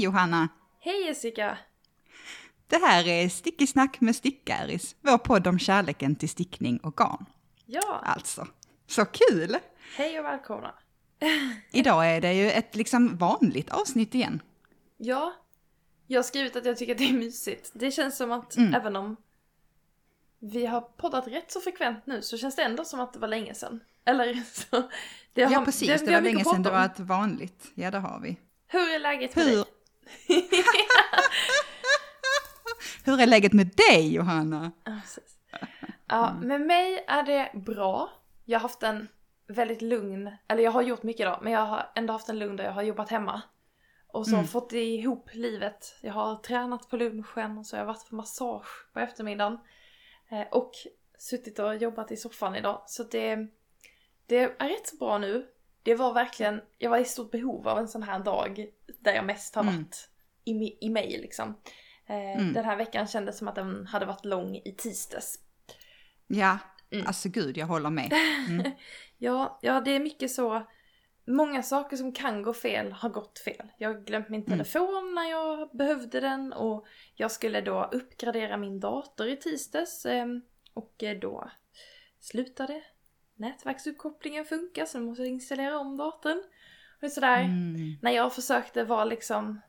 Hej Johanna! Hej Jessica! Det här är Stickisnack med Stickäris, vår podd om kärleken till stickning och garn. Ja, Alltså, så kul! hej och välkomna! Idag är det ju ett liksom vanligt avsnitt igen. Ja, jag har skrivit att jag tycker att det är mysigt. Det känns som att Mm. även om vi har poddat rätt så frekvent nu så känns det ändå som att det var länge sedan. Eller så. Det Ja har- precis, vi det, var länge sedan det var ett vanligt. Ja det har vi. Hur är läget med Hur? dig? Hur är läget med dig Johanna? Ja, med mig är det bra. Jag har haft en väldigt lugn, eller jag har gjort mycket idag, men jag har ändå haft en lugn där jag har jobbat hemma. Och så Mm. fått ihop livet. Jag har tränat på lunchen och så har jag varit på massage på eftermiddagen. Eh, och suttit och jobbat i soffan idag. Så det, det är rätt så bra nu. Det var verkligen, jag var i stort behov av en sån här dag där jag mest har Mm. varit i, mi- i mig liksom. Eh, Mm. Den här veckan kändes som att den hade varit lång i tisdags. Ja, Mm. alltså gud jag håller med. Mm. Ja, ja, det är mycket så. Många saker som kan gå fel har gått fel. Jag har glömt min Mm. telefon när jag behövde den och jag skulle då uppgradera min dator i tisdags ehm, och eh, då slutade nätverksuppkopplingen funka så nu måste installera om datorn. Och det är sådär, Mm. när jag försökte vara liksom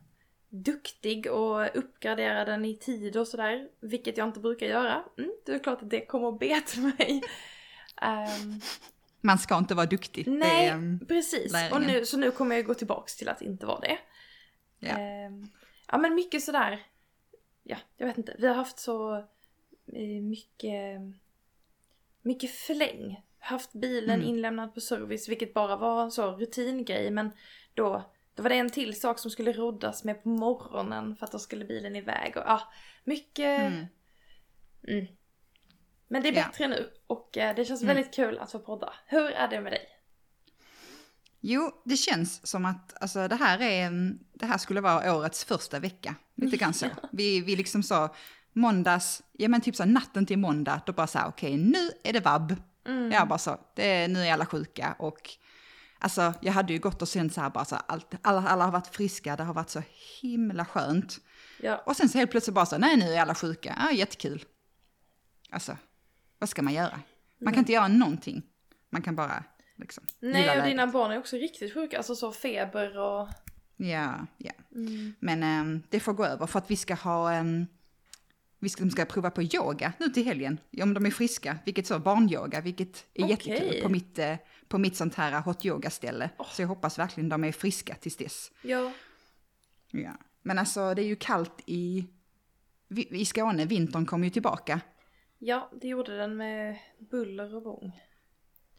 duktig och uppgradera den i tid och sådär, vilket jag inte brukar göra, mm, det är klart att det kommer att beta mig. Ehm, Man ska inte vara duktig. Det Nej, är, mm, precis. läringen. Och nu, så nu kommer jag gå tillbaks till att inte vara det. ja. Ehm, ja men mycket sådär, ja jag vet inte, vi har haft så eh, mycket, mycket förläng. Haft bilen Mm. inlämnad på service vilket bara var en så rutingrej men då, då var det en till sak som skulle roddas med på morgonen för att då skulle bilen iväg och ja, mycket Mm. Mm. Men det är Ja. bättre nu och eh, det känns Mm. väldigt kul att få podda. Hur är det med dig? Jo, det känns som att alltså, det, här är, det här skulle vara årets första vecka. Lite grann så. Vi, vi liksom sa måndags, ja men typ så natten till måndag, då bara så här, okej nu är det vabb. Mm. Jag bara så, det nu är alla sjuka och alltså jag hade ju gått och sen så här bara så allt, alla, alla har varit friska, det har varit så himla skönt. Ja, Och sen så helt plötsligt bara så, nej nu är alla sjuka, ja jättekul. Alltså, vad ska man göra? Man kan inte göra någonting. Man kan bara liksom Nej och läget. dina barn är också riktigt sjuka, alltså så feber och... Ja, ja. Mm. Men ehm, det får gå över för att vi ska ha, um, vi ska, de ska prova på yoga nu till helgen. Om de är friska, vilket så, barnyoga, vilket är Okej. jättekul på mitt, eh, på mitt sånt här hot yoga-ställe. Så jag hoppas verkligen de är friska tills dess. Ja, Ja. Men alltså det är ju kallt i, vi- i Skåne, vintern kommer ju tillbaka. ja, det gjorde den med buller och bång.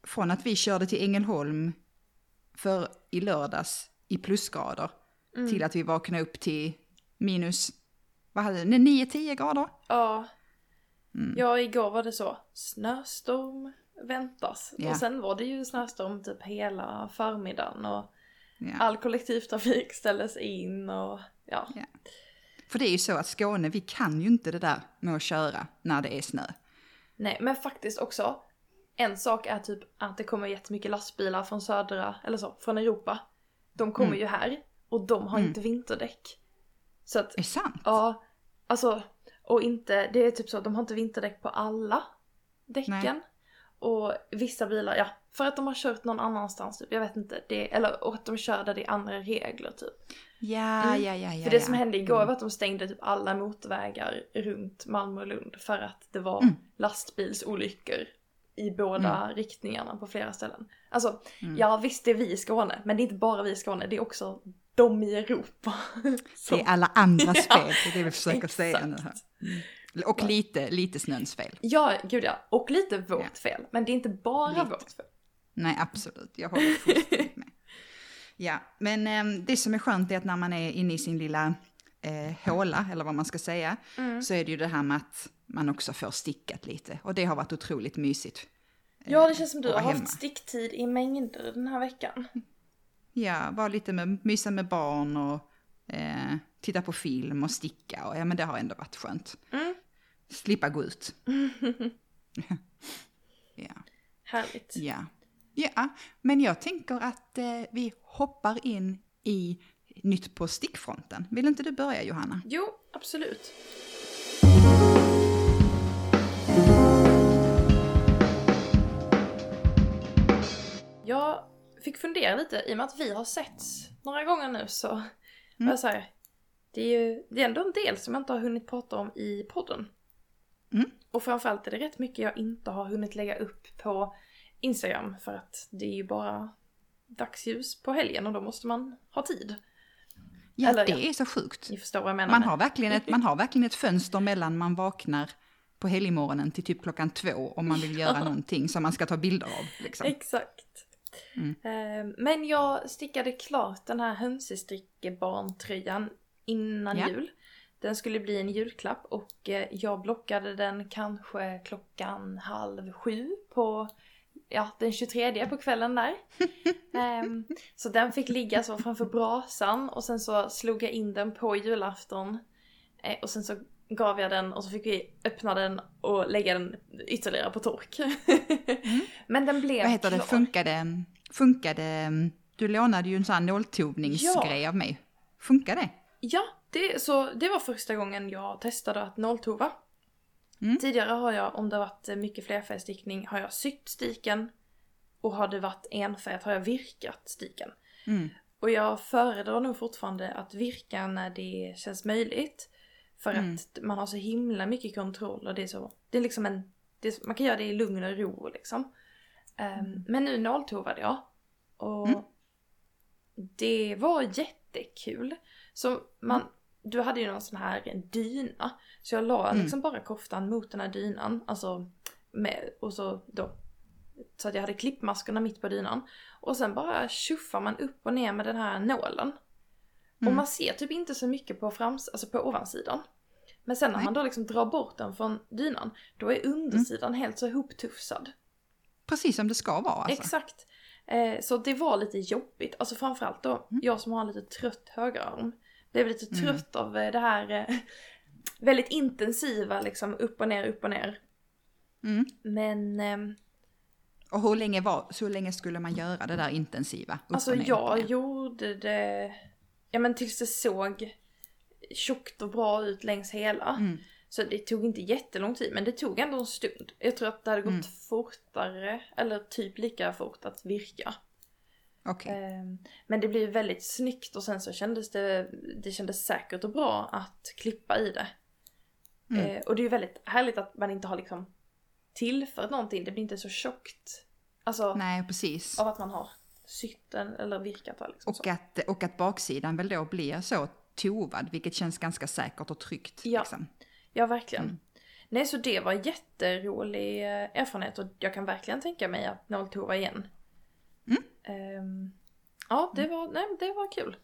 Från att vi körde till Ängelholm för i lördags i plusgrader Mm. till att vi vaknade upp till minus, vad hade det, 9-10 grader. Ja. Mm. Ja, igår var det så. Snöstorm väntas. Ja. Och sen var det ju snöstorm typ hela förmiddagen och Ja. all kollektivtrafik ställdes in och ja. Ja. För det är ju så att Skåne, vi kan ju inte det där med att köra när det är snö. Nej, men faktiskt också. En sak är typ att det kommer jättemycket lastbilar från södra, eller så, från Europa. De kommer Mm. ju här och de har Mm. inte vinterdäck. Så att, Är det sant? ja, alltså, och inte, det är typ så, de har inte vinterdäck på alla däcken. Nej. Och vissa bilar, ja, för att de har kört någon annanstans typ, jag vet inte, det, eller och att de kör där det är andra regler typ. Ja, Mm. ja, ja, ja. För det ja. som hände igår Mm. var att de stängde typ alla motorvägar runt Malmö och Lund för att det var Mm. lastbilsolyckor i båda riktningarna på flera ställen. Alltså, Mm. ja visst det är vi i Skåne, men det är inte bara vi i Skåne, det är också de i Europa. Det är alla andras Ja, fel, det är det vi försöker säga nu här. exakt. Och lite, lite snöns fel. Ja, gud ja. Och lite vårt Ja. fel, men det är inte bara Lite. vårt fel. Nej, absolut. Jag håller fullständigt med. Ja, men ehm, det som är skönt är att när man är inne i sin lilla eh, håla, eller vad man ska säga, Mm. så är det ju det här med att man också får stickat lite. Och det har varit otroligt mysigt. Ja, det känns som du har haft sticktid i mängder den här veckan. Ja, vara lite med, mysa med barn och eh, titta på film och sticka. Och, ja, men det har ändå varit skönt. Mm. Slippa gå ut. ja, Härligt. ja. Ja, men jag tänker att eh, vi hoppar in i nytt på stickfronten. Vill inte du börja Johanna? Jo, absolut. Jag fick fundera lite, i och med att vi har sett några gånger nu så mm. jag så här, det är ju det är ändå en del som jag inte har hunnit prata om i podden. Mm. Och framförallt är det rätt mycket jag inte har hunnit lägga upp på Instagram för att det är ju bara dagsljus på helgen och då måste man ha tid. Ja, Eller, det ja, är så sjukt. Ni förstår vad jag menar. Man har, verkligen ett, man har verkligen ett fönster mellan man vaknar på helgmorgonen till typ klockan två om man vill göra någonting som man ska ta bilder av. Liksom. Exakt. Mm. Ehm, men jag stickade klart den här hönsestrickebarntröjan innan ja. jul. Den skulle bli en julklapp och eh, jag blockade den kanske klockan halv sju på ja, den 23 på kvällen där. um, så den fick ligga så framför brasan och sen så slog jag in den på julafton. Uh, och sen så gav jag den och så fick vi öppna den och lägga den ytterligare på tork. mm. Men den blev Vad heter klar. det, funkade, funkade, du lånade ju en sån här nåltovningsgrej ja. av mig. Funkar det? Ja, det, så det var första gången jag testade att nolltova. Mm. Tidigare har jag, om det varit mycket flerfärgstickning, har jag sytt stiken. Och har det varit enfärgat har jag virkat stiken. Mm. Och jag föredrar nog fortfarande att virka när det känns möjligt. För mm. att man har så himla mycket kontroll och det är så, det är liksom en, är, man kan göra det i lugn och ro liksom. Um, men nu nolltovade jag. Och mm. det var jättekul. Så man, mm du hade ju någon sån här dyna. Så jag la mm. liksom bara koftan mot den här dynan. Alltså med, och så då. Så att jag hade klippmaskerna mitt på dynan. Och sen bara tjuffar man upp och ner med den här nålen. Mm. Och man ser typ inte så mycket på frams, alltså på ovansidan. Men sen när Nej. man då liksom drar bort den från dynan, då är undersidan mm. helt så ihoptufsad. Precis som det ska vara alltså. Exakt. Eh, så det var lite jobbigt, alltså framförallt då mm. jag som har en lite trött högerarm blev lite mm. trött mm. av eh, det här eh, väldigt intensiva liksom upp och ner, upp och ner. Mm. Men... Eh, och hur länge, var, så länge skulle man göra det där intensiva? Upp alltså och ner, jag gjorde det, ja men tills det såg tjockt och bra ut längs hela. Mm. Så det tog inte jättelång tid, men det tog ändå en stund. Jag tror att det hade gått mm. fortare, eller typ lika fort att virka. Okay. Ehm, men det blev väldigt snyggt och sen så kändes det, det kändes säkert och bra att klippa i det. Mm. Ehm, och det är ju väldigt härligt att man inte har liksom tillfört någonting, det blir inte så tjockt. Alltså, Nej, precis. Av att man har sytt den eller virkat det. Liksom och, att, och att baksidan väl då blir så tovad, vilket känns ganska säkert och tryggt. Ja, liksom. ja verkligen. Mm. Nej, så det var jätterolig eh, erfarenhet och jag kan verkligen tänka mig att nolltova igen. Um, ja, det var, nej, det var kul.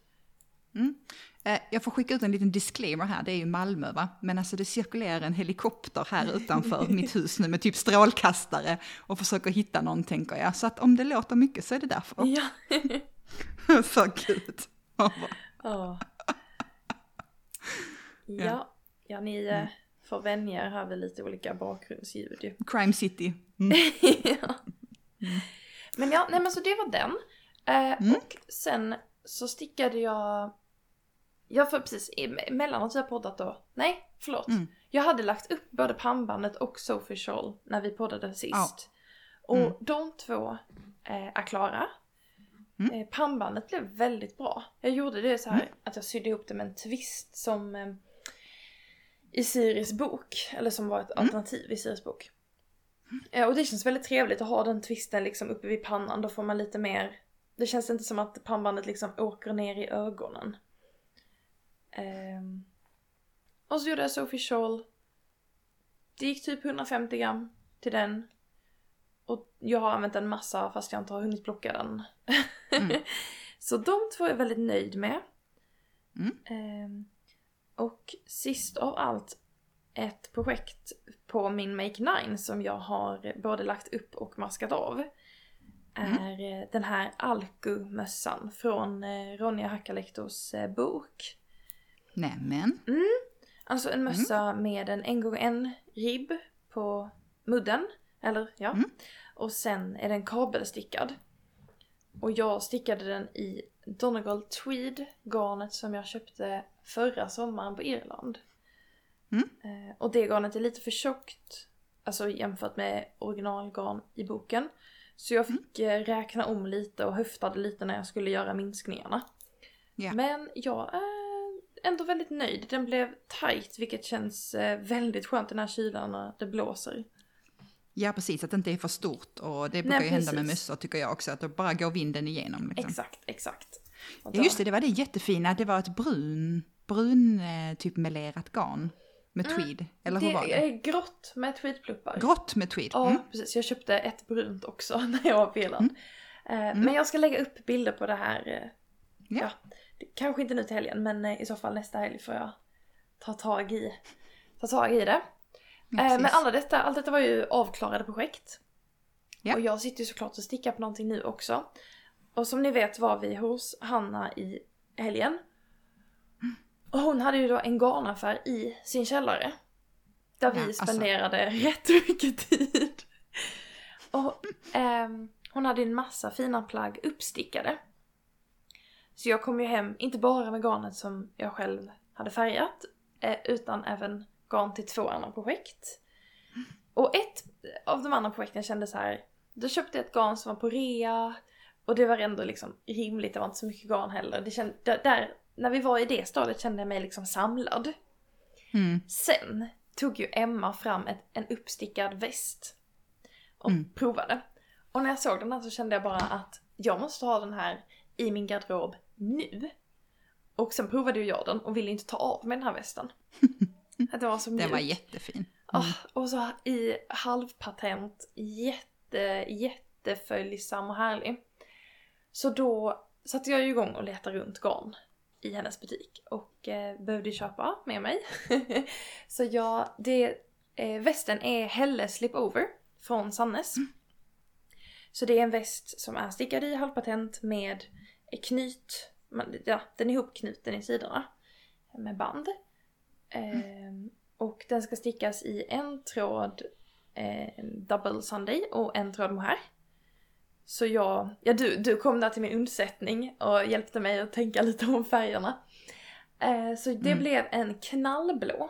Mm. Eh, jag får skicka ut en liten disclaimer här, det är ju Malmö va? Men alltså det cirkulerar en helikopter här utanför mitt hus nu med typ strålkastare och försöker hitta någon tänker jag. Så att om det låter mycket så är det därför. Ja. så gud. Oh. Ja, ja ni mm. får vänja er här vid lite olika bakgrundsljud ju. Crime City. Mm. ja. Mm. Men ja, nej men så det var den. Eh, mm. Och sen så stickade jag... Jag får precis, mellan att vi har poddat då. Nej, förlåt. Mm. Jag hade lagt upp både pannbandet och Sophie Scholl när vi poddade sist. Ja. Mm. Och de två eh, är klara. Mm. Eh, pannbandet blev väldigt bra. Jag gjorde det så här mm. att jag sydde ihop det med en twist som eh, i Siris bok, eller som var ett mm. alternativ i Siris bok. Eh, och det känns väldigt trevligt att ha den twisten liksom uppe vid pannan, då får man lite mer Det känns inte som att pannbandet liksom åker ner i ögonen. Um, och så gjorde jag Sophie Scholl. Det gick typ 150 gram till den. Och jag har använt en massa fast jag inte har hunnit plocka den. Mm. så de två är jag väldigt nöjd med. Mm. Um, och sist av allt ett projekt på min Make 9 som jag har både lagt upp och maskat av. Mm. Är mm. den här Alku-mössan från eh, Ronja Hakalektos eh, bok. Nämen. Mm. Alltså en mössa mm. med en en gång en ribb på mudden. Eller ja. Mm. Och sen är den kabelstickad. Och jag stickade den i Donegal Tweed, garnet som jag köpte förra sommaren på Irland. Mm. Eh, och det garnet är lite för tjockt, alltså jämfört med originalgarn i boken. Så jag fick eh, räkna om lite och höftade lite när jag skulle göra minskningarna. Ja. Men jag är ändå väldigt nöjd. Den blev tight vilket känns eh, väldigt skönt den här kylan när det blåser. Ja, precis. Att det inte är för stort. Och det brukar Nej, ju hända med mössor tycker jag också. Att då bara går vinden igenom. Liksom. Exakt, exakt. Ja, just det, det var det jättefina. Det var ett brun, brun eh, typ melerat garn med tweed. Eller hur det var det? är grått med tweedpluppar. Grått med tweed. Ja, Mm. precis. Jag köpte ett brunt också när jag var på Irland. Eh, Men jag ska lägga upp bilder på det här. Eh, Ja. Ja. Kanske inte nu till helgen, men eh, i så fall nästa helg får jag ta tag i, ta tag i det. Ja, Eh. Men alla detta, allt detta var ju avklarade projekt. Ja. Och jag sitter ju såklart och stickar på någonting nu också. Och som ni vet var vi hos Hanna i helgen. Och hon hade ju då en garnaffär i sin källare. Där vi alltså. spenderade rätt mycket tid. Och ehm, hon hade en massa fina plagg uppstickade. Så jag kom ju hem, inte bara med garnet som jag själv hade färgat, eh, utan även garn till två andra projekt. Och ett av de andra projekten kände så här. då köpte jag ett garn som var på rea och det var ändå liksom rimligt, det var inte så mycket garn heller. Det kände, där, när vi var i det stadiet kände jag mig liksom samlad. Mm. Sen tog ju Emma fram ett, en uppstickad väst och Mm. provade. Och när jag såg den här så kände jag bara att jag måste ha den här i min garderob nu. Och sen provade ju jag den och ville inte ta av mig den här västen. Att det var så Den mjuk. var jättefin. Ah, och så i halvpatent, jätte, jätteföljsam och härlig. Så då satte jag igång och letade runt garn i hennes butik och eh, behövde köpa med mig. så jag, det, eh, västen är Helle Slipover från Sannes. Så det är en väst som är stickad i halvpatent med knyt, man- ja, den är ihopknuten i sidorna med band. Ehm, och den ska stickas i en tråd eh, double sunday och en tråd mohair. Så jag, ja du, du kom där till min undsättning och hjälpte mig att tänka lite om färgerna. Eh, så det Mm. blev en knallblå.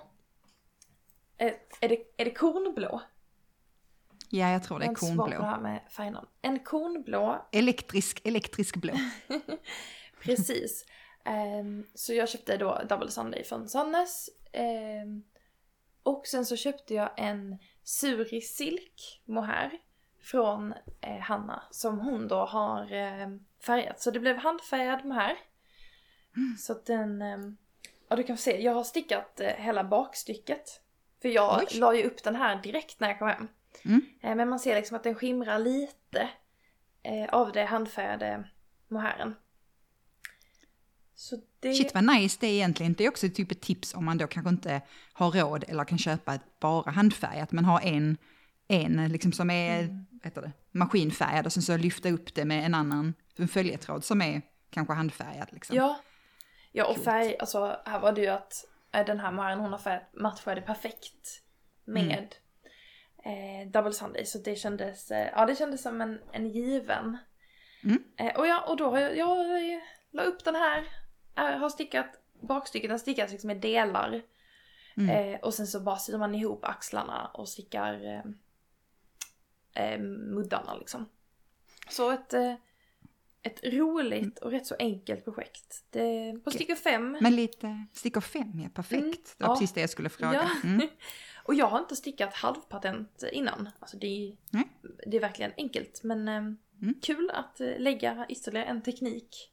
Eh, är, det, är det kornblå? Ja, jag tror det Jag är har kornblå. här med färgnamn. En kornblå Elektrisk, elektrisk blå. Precis. Ehm, så jag köpte då Double Sunday från Sannes. Ehm, och sen så köpte jag en Suri Silk mohair från eh, Hanna som hon då har eh, färgat. Så det blev handfärgad mohair. Så att den, ehm, ja du kan se, jag har stickat eh, hela bakstycket. För jag Oj. la ju upp den här direkt när jag kom hem. Mm. Eh, men man ser liksom att den skimrar lite eh, av det handfärgade mohairen. Så det... Shit vad nice det är egentligen. Det är också typ ett tips om man då kanske inte har råd eller kan köpa bara handfärgat men har en, en liksom som är heter det, maskinfärgad och sen så lyfta upp det med en annan en följetråd som är kanske handfärgad. Liksom. Ja. Ja och Coolt. färg, alltså här var det ju att eh, den här mohairen hon har färgat matchade perfekt med eh, Double Sunday. Så det kändes, eh, ja det kändes som en, en given. Mm. Eh, och, ja, och då har jag, jag la upp den här, eh, har stickat bakstycket, den stickas liksom i delar. Mm. Eh, och sen så bara syr man ihop axlarna och stickar eh, muddarna liksom. Så ett, ett roligt och rätt så enkelt projekt. Det, på stickor 5. Men lite stickor fem, ja perfekt. Mm, det var ja. precis det jag skulle fråga. Ja. Mm. och jag har inte stickat halvpatent innan. Alltså det det är verkligen enkelt. Men eh, Mm. kul att eh, lägga ytterligare en teknik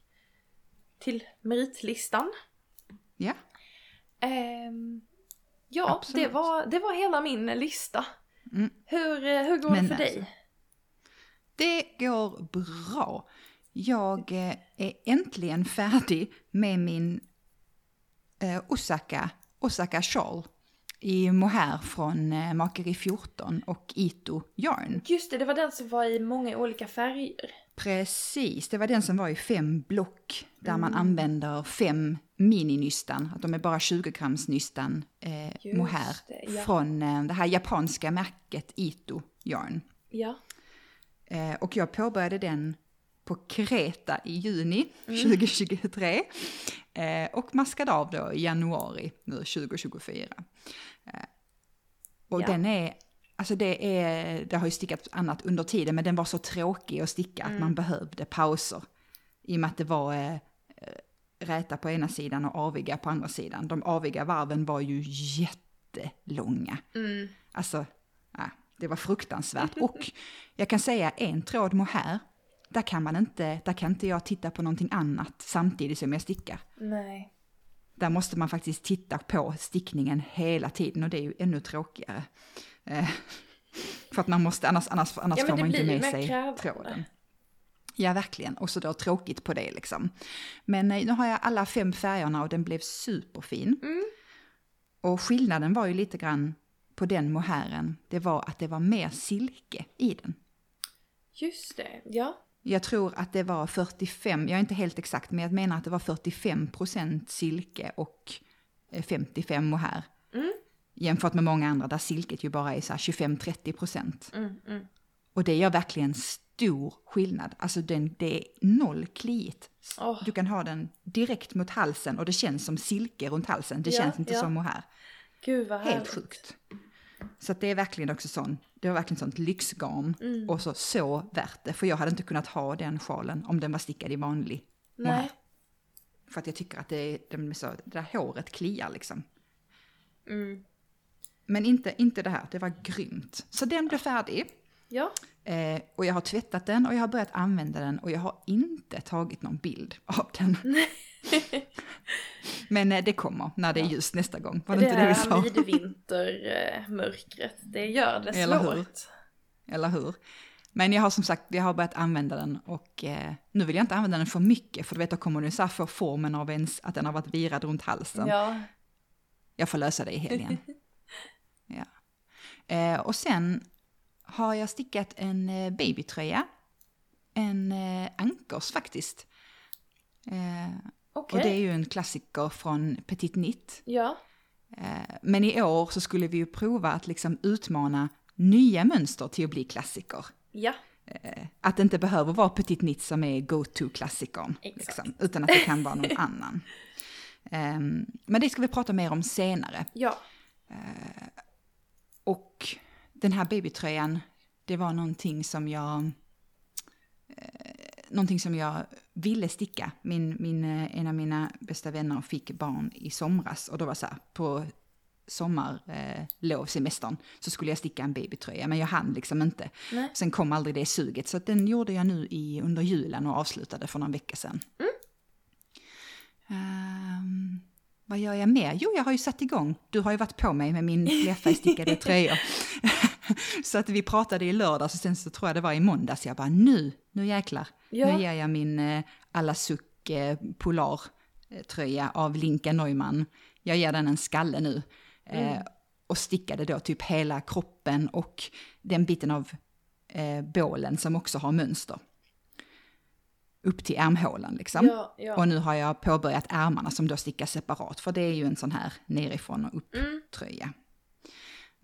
till meritlistan. Ja, Ehm, ja, Absolut. det var, det var hela min lista. Mm. Hur, eh, hur går Men det för alltså, dig? det går bra. Jag eh, är äntligen färdig med min eh, Osaka, Osaka Shawl i mohair från eh, Makeri 14 och Ito Yarn. Just det, det var den som var i många olika färger. Precis, det var den som var i fem block där Mm. man använder fem mininystan, att de är bara 20 grams nystan eh, mohair det, ja. från eh, det här japanska märket Ito Yarn. Ja. Eh, och jag påbörjade den på Kreta i juni 2023 eh, och maskade av då i januari nu 2024. Eh, och Ja. den är, alltså det är, det har ju stickat annat under tiden men den var så tråkig att sticka att man behövde pauser. I och med att det var eh, eh, räta på ena sidan och aviga på andra sidan. De aviga varven var ju jättelånga. Mm. Alltså, ja, det var fruktansvärt. Och jag kan säga en tråd mohair, där kan man inte, där kan inte jag titta på någonting annat samtidigt som jag stickar. Nej. Där måste man faktiskt titta på stickningen hela tiden och det är ju ännu tråkigare. Eh, för att man måste, annars, annars, annars Ja, får man inte med sig krävande. tråden. Ja, verkligen. Och så då tråkigt på det liksom. Men eh, nu har jag alla fem färgerna och den blev superfin. Mm. Och skillnaden var ju lite grann på den mohairen, det var att det var mer silke i den. Just det, ja. Jag tror att det var 45, jag är inte helt exakt, men jag menar att det var 45% silke och eh, 55 mohair. Mm. Jämfört med många andra där silket ju bara är så här 25-30%. Mm, mm. Och det gör verkligen stor skillnad. Alltså den, det är noll kliigt. Åh. Du kan ha den direkt mot halsen och det känns som silke runt halsen. Det Ja, känns inte ja. som mohair. Gud vad härligt. Helt sjukt. Så det är verkligen också sån, det var verkligen sånt lyxgarn. Mm. Och så, så värt det. För jag hade inte kunnat ha den sjalen om den var stickad i vanlig mohair. Nej. För att jag tycker att det, är så, det där håret kliar liksom. Mm. Men inte, inte det här, det var grymt. Så den blev färdig. Ja. Eh, och jag har tvättat den och jag har börjat använda den och jag har inte tagit någon bild av den. Men eh, det kommer när det är ljust nästa gång. Var det, det inte det vi sa? här midvintermörkret, det gör det Eller hur? svårt. Eller hur? Men jag har som sagt, jag har börjat använda den och eh, nu vill jag inte använda den för mycket för du vet då kommer den så här få formen av ens, att den har varit virad runt halsen. Ja. Jag får lösa det i helgen. ja. eh, och sen har jag stickat en eh, babytröja. En eh, ankers faktiskt. Eh, Okej. Och det är ju en klassiker från Petit Knit. Ja. Eh, men i år så skulle vi ju prova att liksom utmana nya mönster till att bli klassiker. Ja. Eh, att det inte behöver vara Petit Knit som är go-to-klassikern. Liksom, utan att det kan vara någon annan. Ehm, men det ska vi prata mer om senare. Ja. Och den här babytröjan, det var någonting som jag... Eh, någonting som jag ville sticka. Min, min, eh, en av mina bästa vänner fick barn i somras och då var så här, på sommarlovsemestern så skulle jag sticka en babytröja men jag hann liksom inte. Nej. Sen kom aldrig det suget så den gjorde jag nu i, under julen och avslutade för någon vecka sedan. Ehm, vad gör jag mer? Jo, jag har ju satt igång. Du har ju varit på mig med min flerfärgstickade tröjor. så att vi pratade i lördags och sen så tror jag det var i måndags. Jag bara nu, nu jäklar. Ja. Nu ger jag min eh, alla suck eh, polar eh, tröja av Linka Neumann. Jag ger den en skalle nu. Eh, och stickade då typ hela kroppen och den biten av eh, bålen som också har mönster. Upp till ärmhålan liksom. Ja, ja. Och nu har jag påbörjat ärmarna som då stickas separat, för det är ju en sån här nerifrån och upp Mm.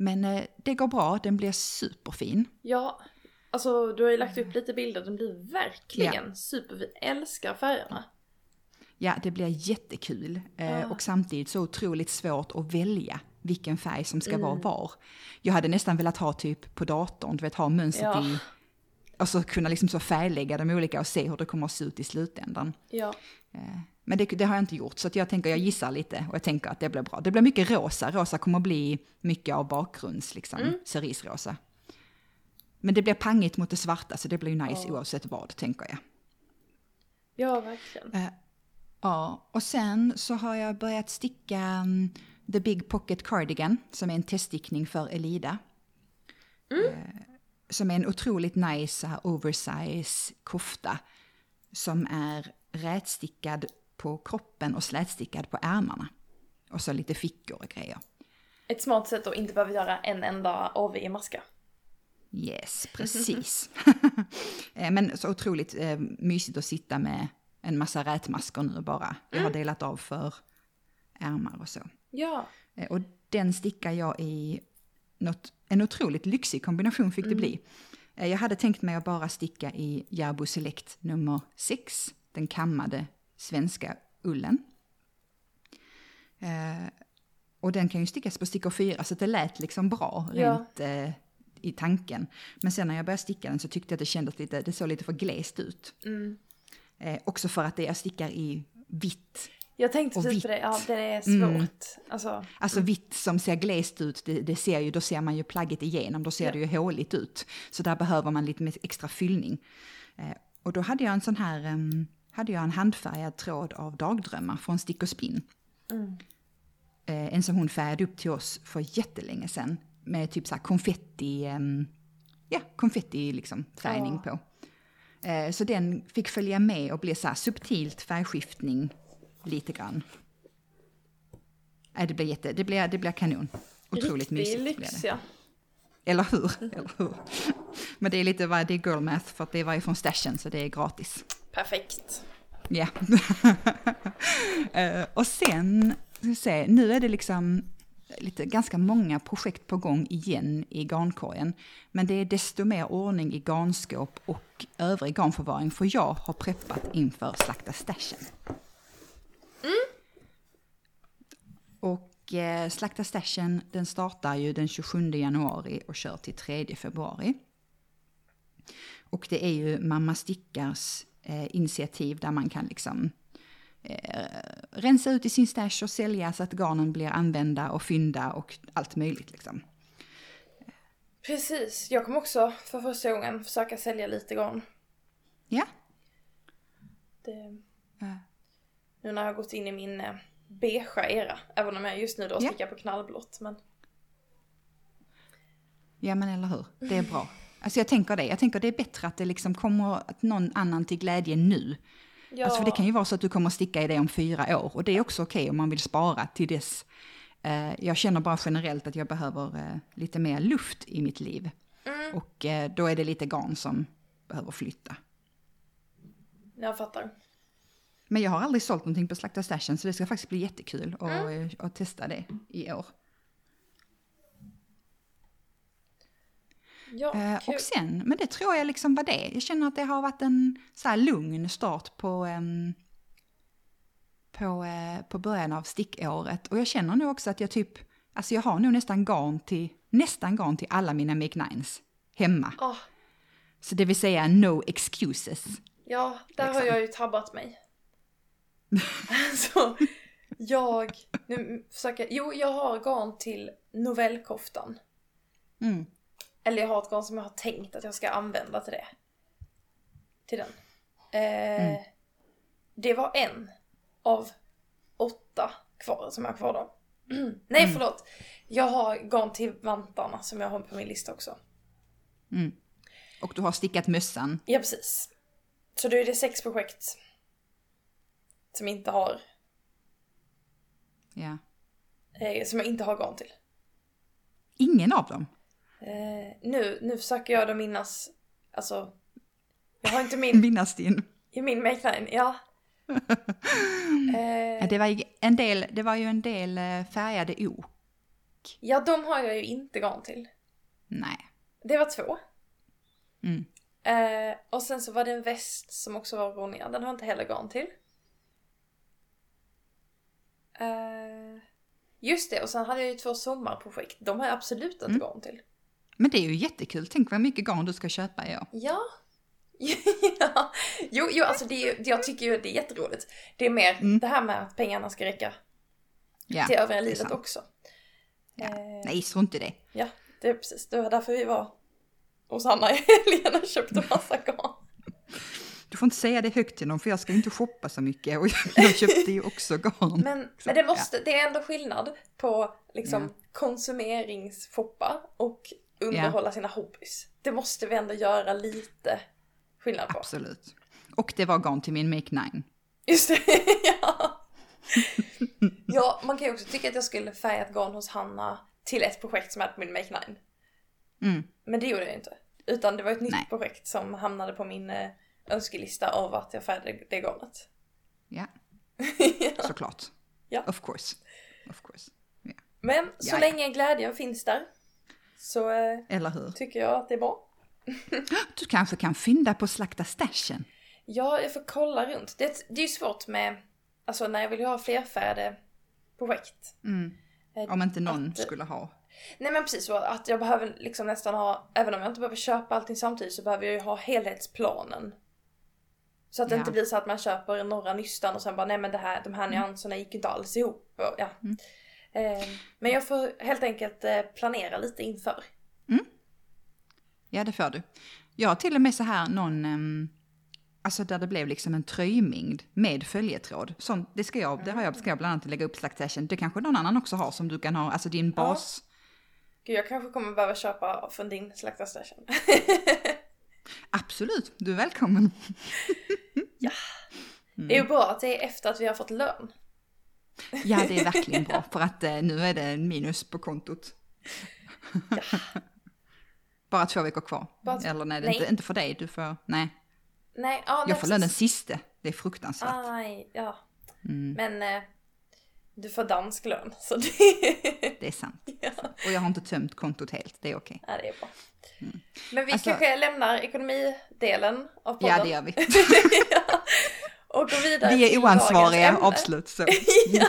Men eh, det går bra, den blir superfin. Ja, alltså du har ju lagt upp lite bilder, den blir verkligen superfin. Älskar färgerna. Ja, det blir jättekul. Eh, Ja. Och samtidigt så otroligt svårt att välja vilken färg som ska vara Mm. var. Jag hade nästan velat ha typ på datorn, du vet ha mönstret Ja. i... Och så kunna liksom så färglägga de olika och se hur det kommer att se ut i slutändan. Ja. Men det, det har jag inte gjort, så jag tänker, jag gissar lite och jag tänker att det blir bra. Det blir mycket rosa, rosa kommer att bli mycket av bakgrunds, liksom, Mm. cerisrosa. Men det blir pangigt mot det svarta, så det blir ju nice Ja. oavsett vad, tänker jag. Ja, verkligen. Eh, Ja, och sen så har jag börjat sticka mm, The Big Pocket Cardigan, som är en teststickning för Elida. Eh, Som är en otroligt nice oversize kofta som är rätstickad på kroppen och slätstickad på ärmarna. Och så lite fickor och grejer. Ett smart sätt att inte behöva göra en enda AV i maska. Yes, precis. Eh, Men så otroligt eh, mysigt att sitta med en massa rätmasker nu bara. Jag har delat av för ärmar och så. Ja. Eh, Och den stickar jag i något, en otroligt lyxig kombination fick det bli. Eh, Jag hade tänkt mig att bara sticka i Järbo Select nummer 6, den kammade svenska ullen. Eh, och den kan ju stickas på stickor 4 så det lät liksom bra Ja. rent eh, i tanken. Men sen när jag började sticka den så tyckte jag att det kändes lite, det såg lite för glest ut. Mm. Eh, också för att det jag stickar i vitt. Jag tänkte precis på det, ja det är svårt. Mm. Alltså, Alltså vitt som ser glest ut, det, det ser ju, då ser man ju plagget igenom, då ser Ja. det ju håligt ut. Så där behöver man lite extra fyllning. Eh, och då hade jag en sån här, em, hade jag en handfärgad tråd av dagdrömmar från Stick och Spinn. mm. Eh, en som hon färgade upp till oss för jättelänge sedan. Med typ så konfetti, em, ja konfetti liksom färgning Ja. på. Eh, så den fick följa med och bli så här subtilt färgskiftning lite grann. Nej, det blir jätte, det blir, det blir kanon. Otroligt Riktig mysigt lyx det. ja. Eller hur? Eller hur? Men det är lite vad det är girl math för att det var ju från stashen så det är gratis. Perfekt. Ja. Eh, och sen, se, nu är det liksom lite, ganska många projekt på gång igen i garnkorgen. Men det är desto mer ordning i garnskåp och övrig garnförvaring för jag har preppat inför slakta stashen. Och eh, slakta stashen den startar ju den 27 januari och kör till 3 februari. Och det är ju Mamma Stickars eh, initiativ där man kan liksom eh, rensa ut i sin stash och sälja så att garnen blir använda och fynda och allt möjligt liksom. Precis, jag kommer också för första gången försöka sälja lite garn. Ja. Det, Ja. nu när jag har gått in i min eh, beigea era, även om jag just nu då Ja. stickar på knallblått. Men Ja men eller hur, det är bra. Alltså jag tänker det, jag tänker det är bättre att det liksom kommer att någon annan till glädje nu. ja, Alltså för det kan ju vara så att du kommer att sticka i det om fyra år och det är också okej om man vill spara till dess. Eh, jag känner bara generellt att jag behöver eh, lite mer luft i mitt liv. Mm. Och eh, då är det lite garn som behöver flytta. jag fattar. Men jag har aldrig sålt någonting på Slakta Stashen så det ska faktiskt bli jättekul att, Mm. eh, att testa det i år. Ja, Eh, och sen, men det tror jag liksom var det. Jag känner att det har varit en så här lugn start på, ehm, på, eh, på början av stickåret. Och jag känner nu också att jag typ, alltså jag har nog nästan garn till, nästan garn till alla mina Make Nines hemma. Ah, Så det vill säga no excuses. ja, där har Liksom. jag ju tabbat mig. alltså, jag... Nu försöker... Jo, jag har garn till novellkoftan. Mm. Eller jag har ett garn som jag har tänkt att jag ska använda till det. Till den. Eh, Mm. Det var en av åtta kvar som jag har kvar då. Nej Mm. förlåt. Jag har garn till vantarna som jag har på min lista också. Mm. Och du har stickat mössan. Ja precis. Så då är det sex projekt. Som inte har, Ja. eh, som jag inte har garn till. Ingen av dem. Eh, nu, nu försöker jag då minnas, alltså. Jag har inte min, Minnas din. i min make ja. Eh, det, var ju en del, det var ju en del eh, färgade ok. Ja, de har jag ju inte garn till. Nej. Det var två. Mm. Eh, och sen så var det en väst som också var ronja. Den har jag inte heller garn till. Eh, just det, och sen hade jag ju två sommarprojekt. De har jag absolut inte Mm. garn till. Men det är ju jättekul. Tänk vad mycket garn du ska köpa i år. Ja. ja. Jo, jo, alltså det är, jag tycker ju det är jätteroligt. Det är mer Mm. det här med att pengarna ska räcka Ja, till övriga livet sant. också. Ja. Eh, Nej, strunt i det. Ja, det är precis. Det var därför vi var hos Anna i helgen och köpte massa garn. Du får inte säga det högt till någon för jag ska inte shoppa så mycket och jag köpte ju också garn. Men, men det, måste, det är ändå skillnad på liksom Ja. konsumeringsfoppa och underhålla sina hobbys. Det måste vi ändå göra lite skillnad på. Absolut. Och det var garn till min Make Nine. Just det, ja. Ja, man kan ju också tycka att jag skulle färga ett garn hos Hanna till ett projekt som är på min Make Nine. Mm. Men det gjorde jag inte. Utan det var ett nytt Nej. projekt som hamnade på min eh, önskelista av att jag färgade det garnet. Ja, ja. såklart. Ja. Of course. Of course. Men så Ja, ja. länge glädjen finns där så eh, Eller hur? tycker jag att det är bra. Du kanske kan fynda på slakta stashen? Ja, jag får kolla runt. Det, det är ju svårt med, alltså när jag vill ha flerfärde projekt. Mm. Eh, Om inte någon att- skulle ha. Nej men precis så att jag behöver liksom nästan ha, även om jag inte behöver köpa allting samtidigt så behöver jag ju ha helhetsplanen. Så att det Ja. inte blir så att man köper några nystan och sen bara nej men det här, de här nyanserna gick inte alls ihop. Och, ja. Mm. Eh, men jag får helt enkelt eh, planera lite inför. Ja, det får du. Jag har till och med så här någon, ehm, alltså där det blev liksom en tröjmängd med följetråd. Sånt, det ska jag, det har jag, ska jag bland annat lägga upp Slack Stashen. Det kanske någon annan också har som du kan ha, alltså din bas. Gud jag kanske kommer behöva köpa från din slaktarstation. Absolut, du är välkommen. Det är ju bra att det är efter att vi har fått lön. Ja, det är verkligen bra för att eh, nu är det en minus på kontot. Bara två veckor kvar. Bara Eller nej, nej. Inte, inte för dig, du får, nej. Nej, ja, Jag får lön den sista, det är fruktansvärt. Aj, ja. Mm, Men eh, du får dansk lön så det, det är sant. ja. Och jag har inte tömt kontot helt, det är okej. ja, det är bra. Men vi Alltså- kanske lämnar ekonomidelen av podden. Ja, det gör vi. ja. Och går vidare Vi är oansvariga, avslut så. ja.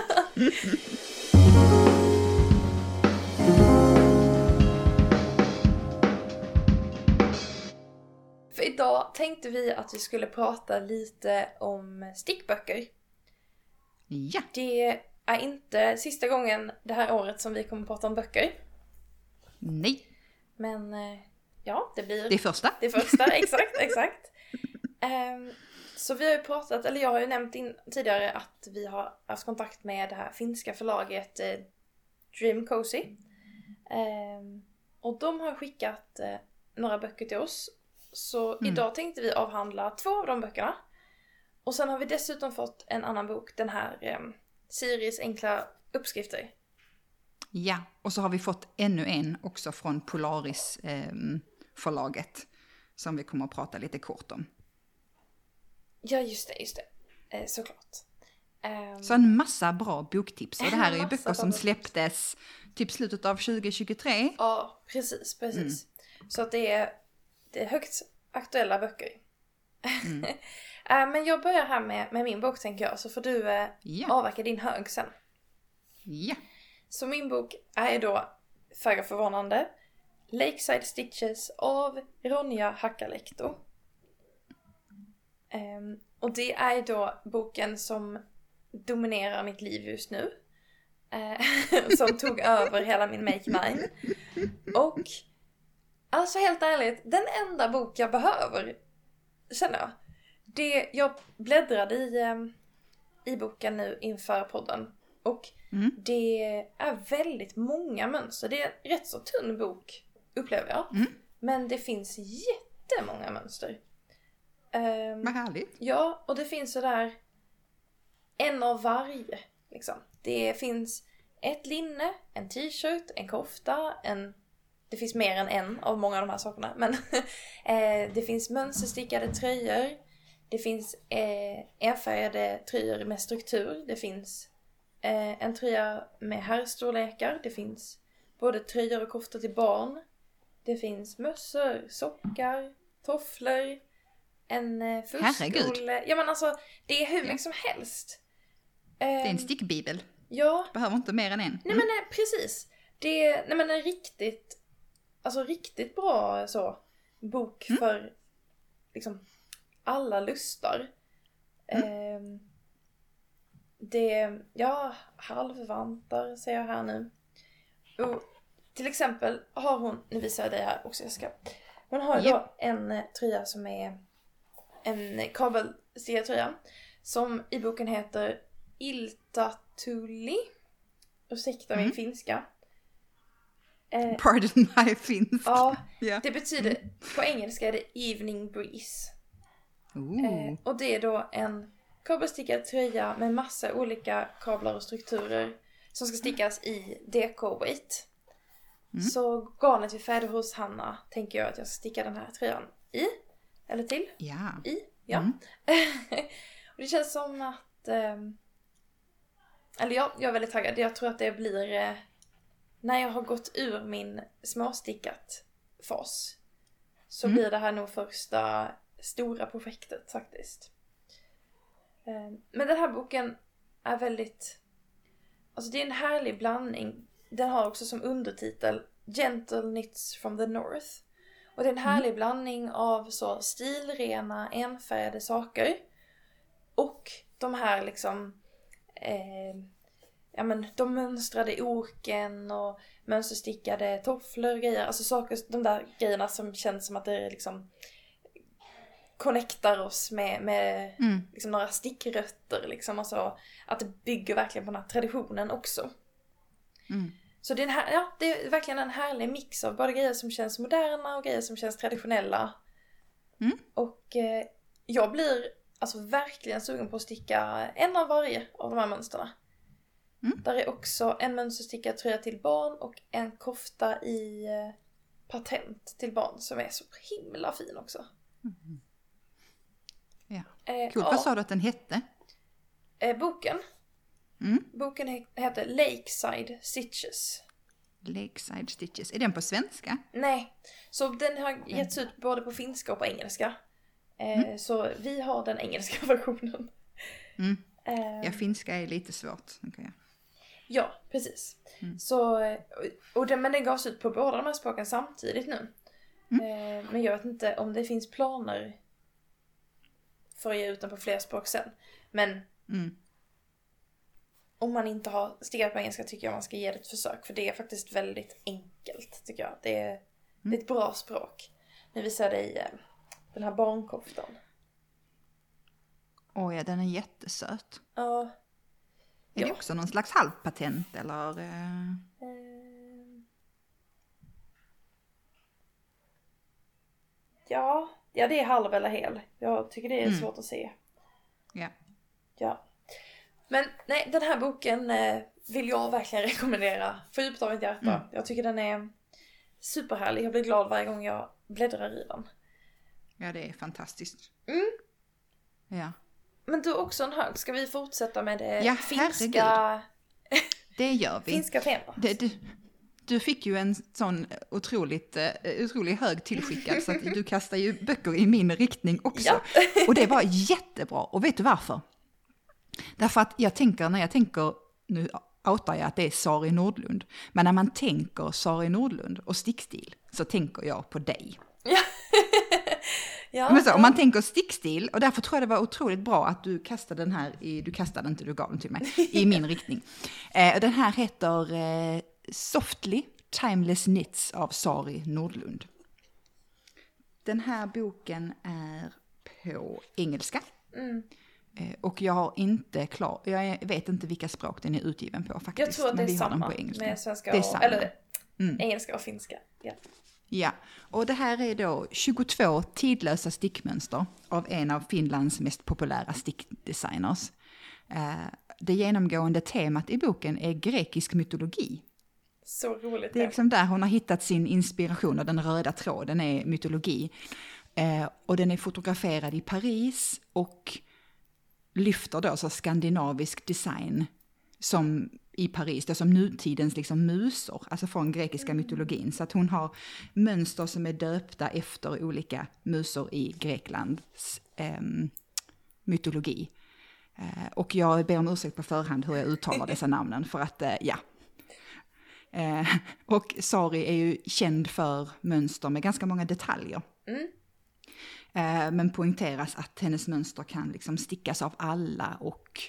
För idag tänkte vi att vi skulle prata lite om stickböcker. Ja, Det är inte sista gången det här året som vi kommer prata om böcker. nej, Men eh, ja, det blir det första. det första. Exakt, exakt. Ehm, så vi har ju pratat, eller jag har ju nämnt in, tidigare att vi har haft kontakt med det här finska förlaget eh, Dream Cozy. Ehm, och de har skickat eh, några böcker till oss. Så Mm. idag tänkte vi avhandla två av de böckerna. Och sen har vi dessutom fått en annan bok, den här eh, Siris enkla uppskrifter. Ja, och så har vi fått ännu en också från Polaris ehm, förlaget. Som vi kommer att prata lite kort om. Ja, just det, just det. Eh, såklart. Ehm, Så en massa bra boktips. Och det här är ju böcker som släpptes typ slutet av 2023. Ja, precis, precis. Mm. Så att det är, det är högt aktuella böcker. Mm. Eh, Men jag börjar här med, med min bok tänker jag, så får du eh, Ja, avverka din hög sen. ja, Så min bok är då, föga förvånande, Lakeside Stitches av Ronja Hakalekto. Ehm, och det är då boken som dominerar mitt liv just nu. Eh, som tog över hela min Make Mine. Och alltså helt ärligt, den enda bok jag behöver, känner jag. Det, jag bläddrade i, ehm, i boken nu inför podden. Och Mm. det är väldigt många mönster. Det är en rätt så tunn bok, upplever jag. Mm. Men det finns jättemånga mönster. Ehm, vad härligt. Ja, och det finns sådär en av varje. Liksom. Det finns ett linne, en t-shirt, en kofta, en... Det finns mer än en av många av de här sakerna. Men eh, det finns mönsterstickade tröjor. Det finns eh, enfärgade tröjor med struktur. Det finns eh, en tröja med herrstorlekar. Det finns både tröjor och koftor till barn. Det finns mössor, sockar, tofflor, en eh, fuskole. Ja men alltså, det är hur mycket Ja. som helst. Det är en Ehm, stickbibel. Ja, Behöver inte mer än en. nej men eh, precis. Det är, nej men en riktigt, alltså riktigt bra så, bok Mm. för liksom alla lustar. Mm. Ehm, det, ja, halvvantar ser jag här nu. Och till exempel har hon, nu visar jag dig här också Jessica. Hon har ju Japp. då en eh, tröja som är en kabelstickad tröja. Som i boken heter Iltatuli. Ursäkta min Mm. finska. Eh, Pardon my finsk. ja, Ja. det betyder, på engelska är det Evening Breeze. Eh, och det är då en kabelstickad tröja med massa olika kablar och strukturer som ska stickas i DK-weight. Mm. Så garnet vi färdig hos Hanna tänker jag att jag ska sticka den här tröjan i. Eller till. Ja. I. Ja. Mm. och det känns som att... ehm, eller jag, jag är väldigt taggad. Jag tror att det blir... Eh, när jag har gått ur min småstickat fas. så Mm. blir det här nog första stora projektet faktiskt. Eh, Men den här boken är väldigt, alltså det är en härlig blandning. Den har också som undertitel Gentle Knits from the North. Och det är en härlig blandning av så stilrena, enfärgade saker. Och de här liksom, eh, ja men de mönstrade oken och mönsterstickade tofflor och grejer. Alltså saker, de där grejerna som känns som att det är liksom connectar oss med, med Mm. liksom några stickrötter liksom. Alltså att det bygger verkligen på den här traditionen också. Mm. Så det är, här, ja, det är verkligen en härlig mix av både grejer som känns moderna och grejer som känns traditionella. Mm. Och eh, jag blir alltså verkligen sugen på att sticka en av varje av de här mönsterna. Mm. Där är också en mönsterstickad tröja till barn och en kofta i eh, patent till barn som är så himla fin också. Ja. Eh. Vad sa du att den hette? eh, boken, Mm. boken he- heter Lakeside Stitches. Lakeside Stitches. Är den på svenska? Nej, så den har getts ut både på finska och på engelska. Eh, Så vi har den engelska versionen. Mm. Eh, Ja, finska är lite svårt. jag. Ja, precis. Mm. Så, eh, och- och den, men den gavs ut på båda de här språken samtidigt nu. Eh, Men jag vet inte om det finns planer för att ge ut den på fler språk sen. Men Mm. Om man inte har stickat på engelska tycker jag man ska ge det ett försök. För det är faktiskt väldigt enkelt tycker jag. Det är, det är ett bra språk. Nu visar jag dig eh, den här barnkoftan. Åh ja, den är jättesöt. Ja. Är Ja. det också någon slags halvpatent eller? eh, Ehm. Ja, ja det är halv eller hel. Jag tycker det är Mm. svårt att se. Ja. Ja. Men nej, den här boken eh, vill jag verkligen rekommendera. För djupt av mitt hjärta. Mm. Jag tycker den är superhärlig. Jag blir glad varje gång jag bläddrar i den. ja, det är fantastiskt. Mm. Ja, Men du också en hög. Ska vi fortsätta med det Ja, finska, det gör vi. finska temat? Det, du, du fick ju en sån otroligt, eh, otroligt hög tillskickad så att du kastar ju böcker i min riktning också. Ja. Och det var jättebra. Och vet du varför? Därför att jag tänker, när jag tänker, nu outar jag att det är Sari Nordlund, men när man tänker Sari Nordlund och stickstil så tänker jag på dig. Ja, Men så, om man tänker stickstil, och därför tror jag det var otroligt bra att du kastade den här, i, du kastade inte, du gav den till mig, i min riktning. Eh, den här heter eh, Softly Timeless Knits av Sari Nordlund. Den här boken är på engelska. Mm. Eh, och jag har inte klar, jag vet inte vilka språk den är utgiven på faktiskt. Jag tror att det är samma med svenska Det är och, samma. eller Mm. engelska och finska. Ja. Ja, och det här är då 22 tidlösa stickmönster av en av Finlands mest populära stickdesigners. Eh, Det genomgående temat i boken är grekisk mytologi. Så roligt. Det är liksom där hon har hittat sin inspiration och den röda tråden är mytologi. Eh, och den är fotograferad i Paris och lyfter då så skandinavisk design som i Paris, det som nutidens liksom musor, alltså från grekiska mytologin. Så att hon har mönster som är döpta efter olika musor i Greklands ehm, mytologi. Eh, och jag ber om ursäkt på förhand hur jag uttalar dessa namnen för att, eh, ja. Eh, och Sari är ju känd för mönster med ganska många detaljer. Mm. Eh, men poängteras att hennes mönster kan liksom stickas av alla och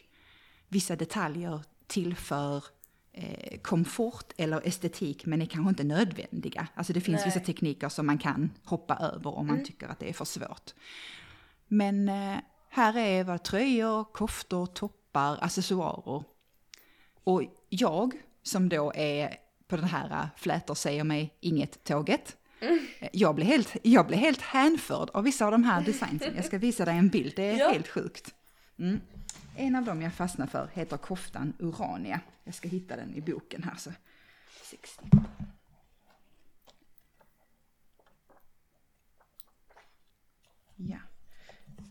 vissa detaljer tillför eh, komfort eller estetik men är kanske inte nödvändiga. Alltså det finns Nej. vissa tekniker som man kan hoppa över om man Mm. tycker att det är för svårt. Men eh, här är vad tröjor, koftor, toppar, accessoarer. Och jag som då är på den här flätor säger mig inget-tåget. Eh, Jag blev, helt, jag blev helt hänförd av vissa av de här designsen. Jag ska visa dig en bild, det är Ja. helt sjukt. Mm. En av dem jag fastnar för heter koftan Urania. Jag ska hitta den i boken här. Så. 60. Ja.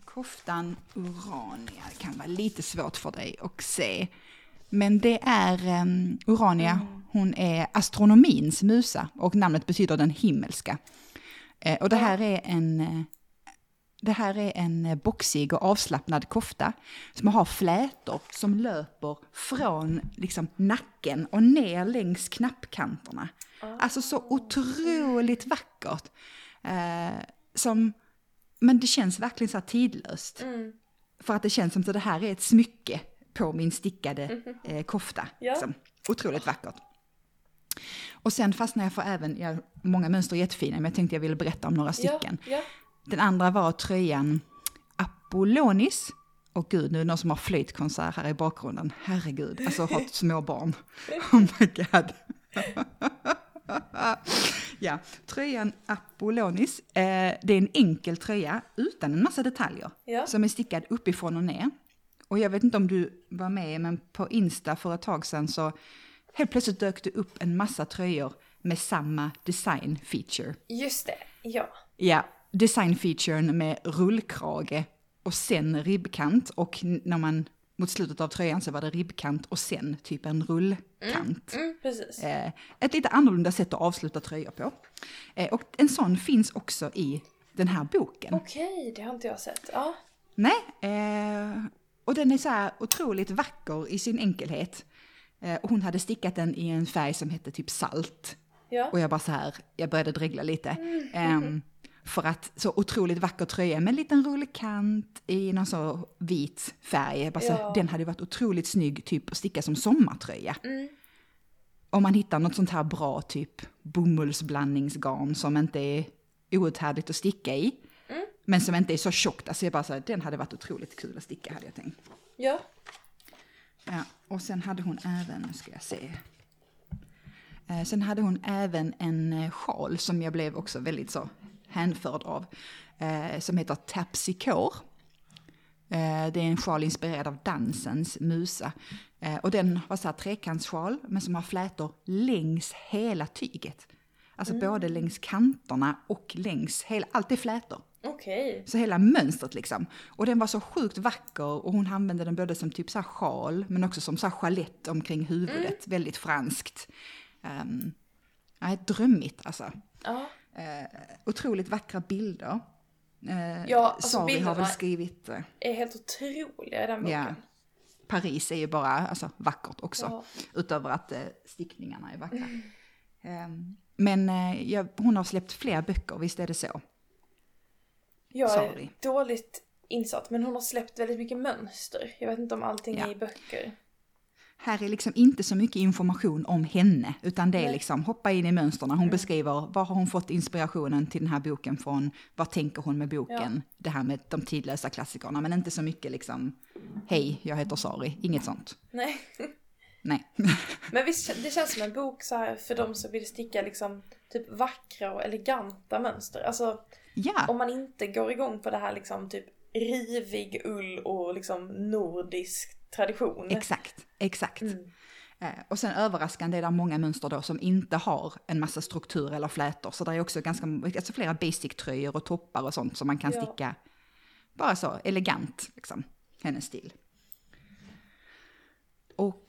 Koftan Urania, det kan vara lite svårt för dig att se. Men det är um, Urania, hon är astronomins musa och namnet betyder den himmelska. Eh, och det här är en... eh, Det här är en eh, boxig och avslappnad kofta som har flätor som löper från liksom, nacken och ner längs knappkanterna. Alltså så otroligt vackert. Eh, som, men det känns verkligen så här tidlöst. Mm. För att det känns som att det här är ett smycke på min stickade eh, kofta. Ja. Liksom. Otroligt vackert. Och sen fastnade jag för även, ja, många mönster är jättefina, men jag tänkte jag ville berätta om några stycken. Ja, ja. Den andra var tröjan Apollonis. Och gud, nu är det någon som har flöjtkonsert här i bakgrunden. Herregud, alltså har små barn. Oh my god. ja, tröjan Apollonis. Eh, det är en enkel tröja utan en massa detaljer. Ja. Som är stickad uppifrån och ner. Och jag vet inte om du var med, men på Insta för ett tag sedan så helt plötsligt dök det upp en massa tröjor med samma design feature. Just det, ja. Ja, designfeaturen med rullkrage och sen ribbkant och när man mot slutet av tröjan så var det ribbkant och sen typ en rullkant. Mm, precis. Eh, ett lite annorlunda sätt att avsluta tröjor på. Eh, och en sån finns också i den här boken. Okej, det har inte jag sett. Ja. Nej, eh, och den är så här otroligt vacker i sin enkelhet. Eh, och hon hade stickat den i en färg som hette typ salt. Ja. Och jag bara så här, jag började dregla lite. Ehm, för att så otroligt vacker tröja med en liten rullkant i någon så vit färg. Bara så, Ja. Den hade varit otroligt snygg typ att sticka som sommartröja. Om man hittar något sånt här bra typ bomullsblandningsgarn som inte är outhärdligt att sticka i. Men som inte är så tjockt. Alltså jag bara så här, den hade varit otroligt kul att sticka hade jag tänkt. Ja. Ja, och sen hade hon även, nu ska jag se. Eh, sen hade hon även en eh, sjal som jag blev också väldigt så hänförd av. Eh, som heter Tapsicor. Eh, det är en sjal inspirerad av dansens musa. Eh, och den var så här trekantssjal men som har flätor längs hela tyget. Alltså både längs kanterna och längs hela, allt är flätor. Okej. Så hela mönstret liksom. Och den var så sjukt vacker och hon använde den både som typ så här sjal men också som så här chalett omkring huvudet. Väldigt franskt. Um, drömmigt alltså. Ja. Uh, otroligt vackra bilder. Uh, Ja, alltså Sari har väl skrivit uh, Är helt otroliga i den boken. ja, Paris är ju bara alltså, vackert också. Ja. Utöver att uh, stickningarna är vackra. Um, men uh, ja, hon har släppt fler böcker, visst är det så? Jag Sorry. är dåligt insatt men hon har släppt väldigt mycket mönster. Jag vet inte om allting Ja. är i böcker. Här är liksom inte så mycket information om henne, utan det är Nej. liksom hoppa in i mönstren. Hon beskriver var har hon fått inspirationen till den här boken från, vad tänker hon med boken, det här med de tidlösa klassikerna, men inte så mycket liksom, hej, jag heter Sari, inget sånt. Nej. Nej. Men visst, det känns som en bok så här för de som vill sticka liksom typ vackra och eleganta mönster. Alltså ja, om man inte går igång på det här liksom typ rivig ull och liksom nordisk tradition. exakt, exakt. Mm. Eh, och sen överraskande är det många mönster då som inte har en massa struktur eller flätor. Så det är också ganska, alltså flera basic-tröjor och toppar och sånt som man kan Ja. sticka bara så elegant, liksom, hennes stil. Och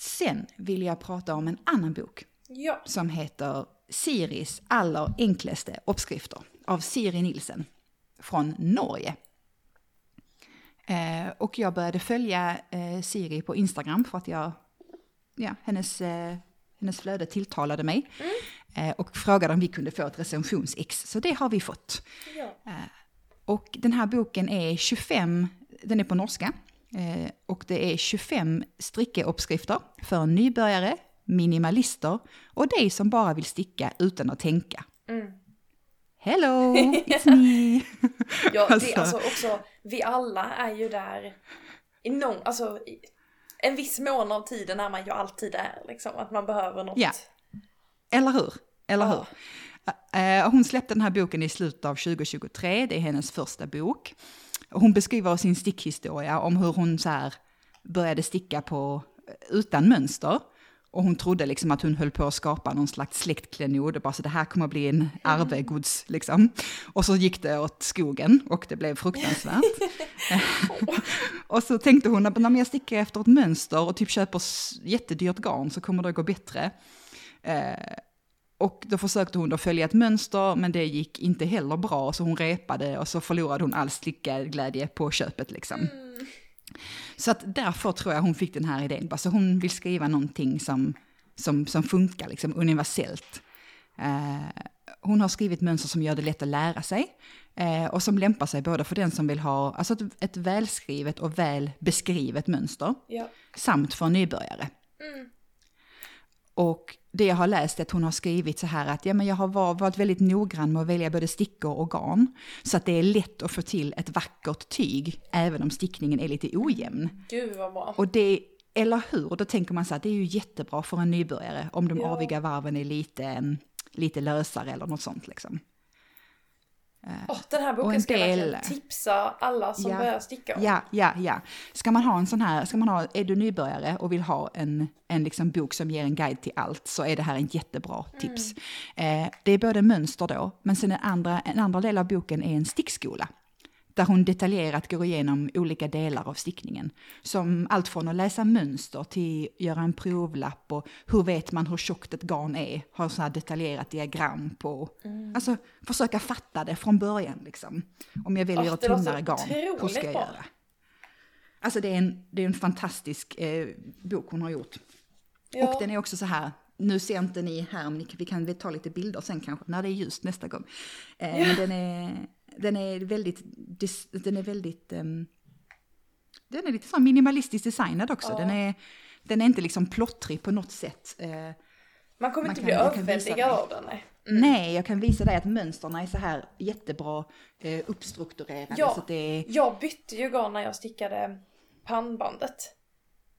sen vill jag prata om en annan bok Ja. som heter Siris allra enklaste uppskrifter av Siri Nilsen från Norge. Eh, och jag började följa eh, Siri på Instagram för att jag, ja, hennes, eh, hennes flöde tilltalade mig. Eh, och frågade om vi kunde få ett recensionsex, så det har vi fått. ja. Och den här boken är 25, den är på norska. Och det är 25 strickeuppskrifter för nybörjare, minimalister och dig som bara vill sticka utan att tänka. Mm. Hello, it's me! Ja, det, Alltså. alltså också, vi alla är ju där i någon, alltså i en viss mån av tiden är man ju alltid där liksom, att man behöver något. Ja. Eller hur? Eller Ja. hur? Hon släppte den här boken i slutet av 2023, det är hennes första bok. Hon beskriver sin stickhistoria om hur hon så började sticka på, utan mönster. Och hon trodde liksom att hon höll på att skapa någon slags släktklenod, och bara så det här kommer att bli en arvegods liksom. Och så gick det åt skogen och det blev fruktansvärt. och så tänkte hon att när jag stickar efter ett mönster och typ köper jättedyrt garn så kommer det att gå bättre. Eh, och då försökte hon då följa ett mönster, men det gick inte heller bra, så hon repade och så förlorade hon all stickglädje på köpet liksom. Mm. Så att därför tror jag hon fick den här idén, bara så hon vill skriva någonting som, som, som funkar liksom universellt. Eh, hon har skrivit mönster som gör det lätt att lära sig eh, och som lämpar sig både för den som vill ha alltså ett, ett välskrivet och väl beskrivet mönster Ja. samt för nybörjare. Mm. Och det jag har läst är att hon har skrivit så här att ja, men jag har var- varit väldigt noggrann med att välja både stickor och garn. Så att det är lätt att få till ett vackert tyg även om stickningen är lite ojämn. Gud vad bra. Och det, eller hur, då tänker man så här, det är ju jättebra för en nybörjare om de Ja. aviga varven är lite, lite lösare eller något sånt liksom. Åh, den här boken en ska jag del- verkligen tipsa alla som Ja. börjar sticka om. Ja, ja, ja. Ska man ha en sån här, ska man ha, är du nybörjare och vill ha en, en liksom bok som ger en guide till allt så är det här en jättebra tips. Eh, det är både mönster då, men sen en andra, en andra del av boken är en stickskola. Där hon detaljerat går igenom olika delar av stickningen. Som allt från att läsa mönster till göra en provlapp och hur vet man hur tjockt ett garn är. Har så här detaljerat diagram på. Alltså försöka fatta det från början liksom. Om jag väljer ett tunnare garn, hur ska jag göra? Alltså det är en, det är en fantastisk eh, bok hon har gjort. Ja. Och den är också så här, nu ser inte ni här, men vi kan väl ta lite bilder sen kanske, när det är ljust nästa gång. Eh, Men den är, den är väldigt, den är väldigt, ehm, den är lite så minimalistiskt designad också. Ja. Den, är, den är inte liksom plottrig på något sätt. Eh, Man kommer Man inte kan- bli överväldigad dig. av den. Nej. Nej, jag kan visa dig att mönstren är så här jättebra eh, uppstrukturerade. Ja. Så det är, Jag bytte ju garn när jag stickade pannbandet.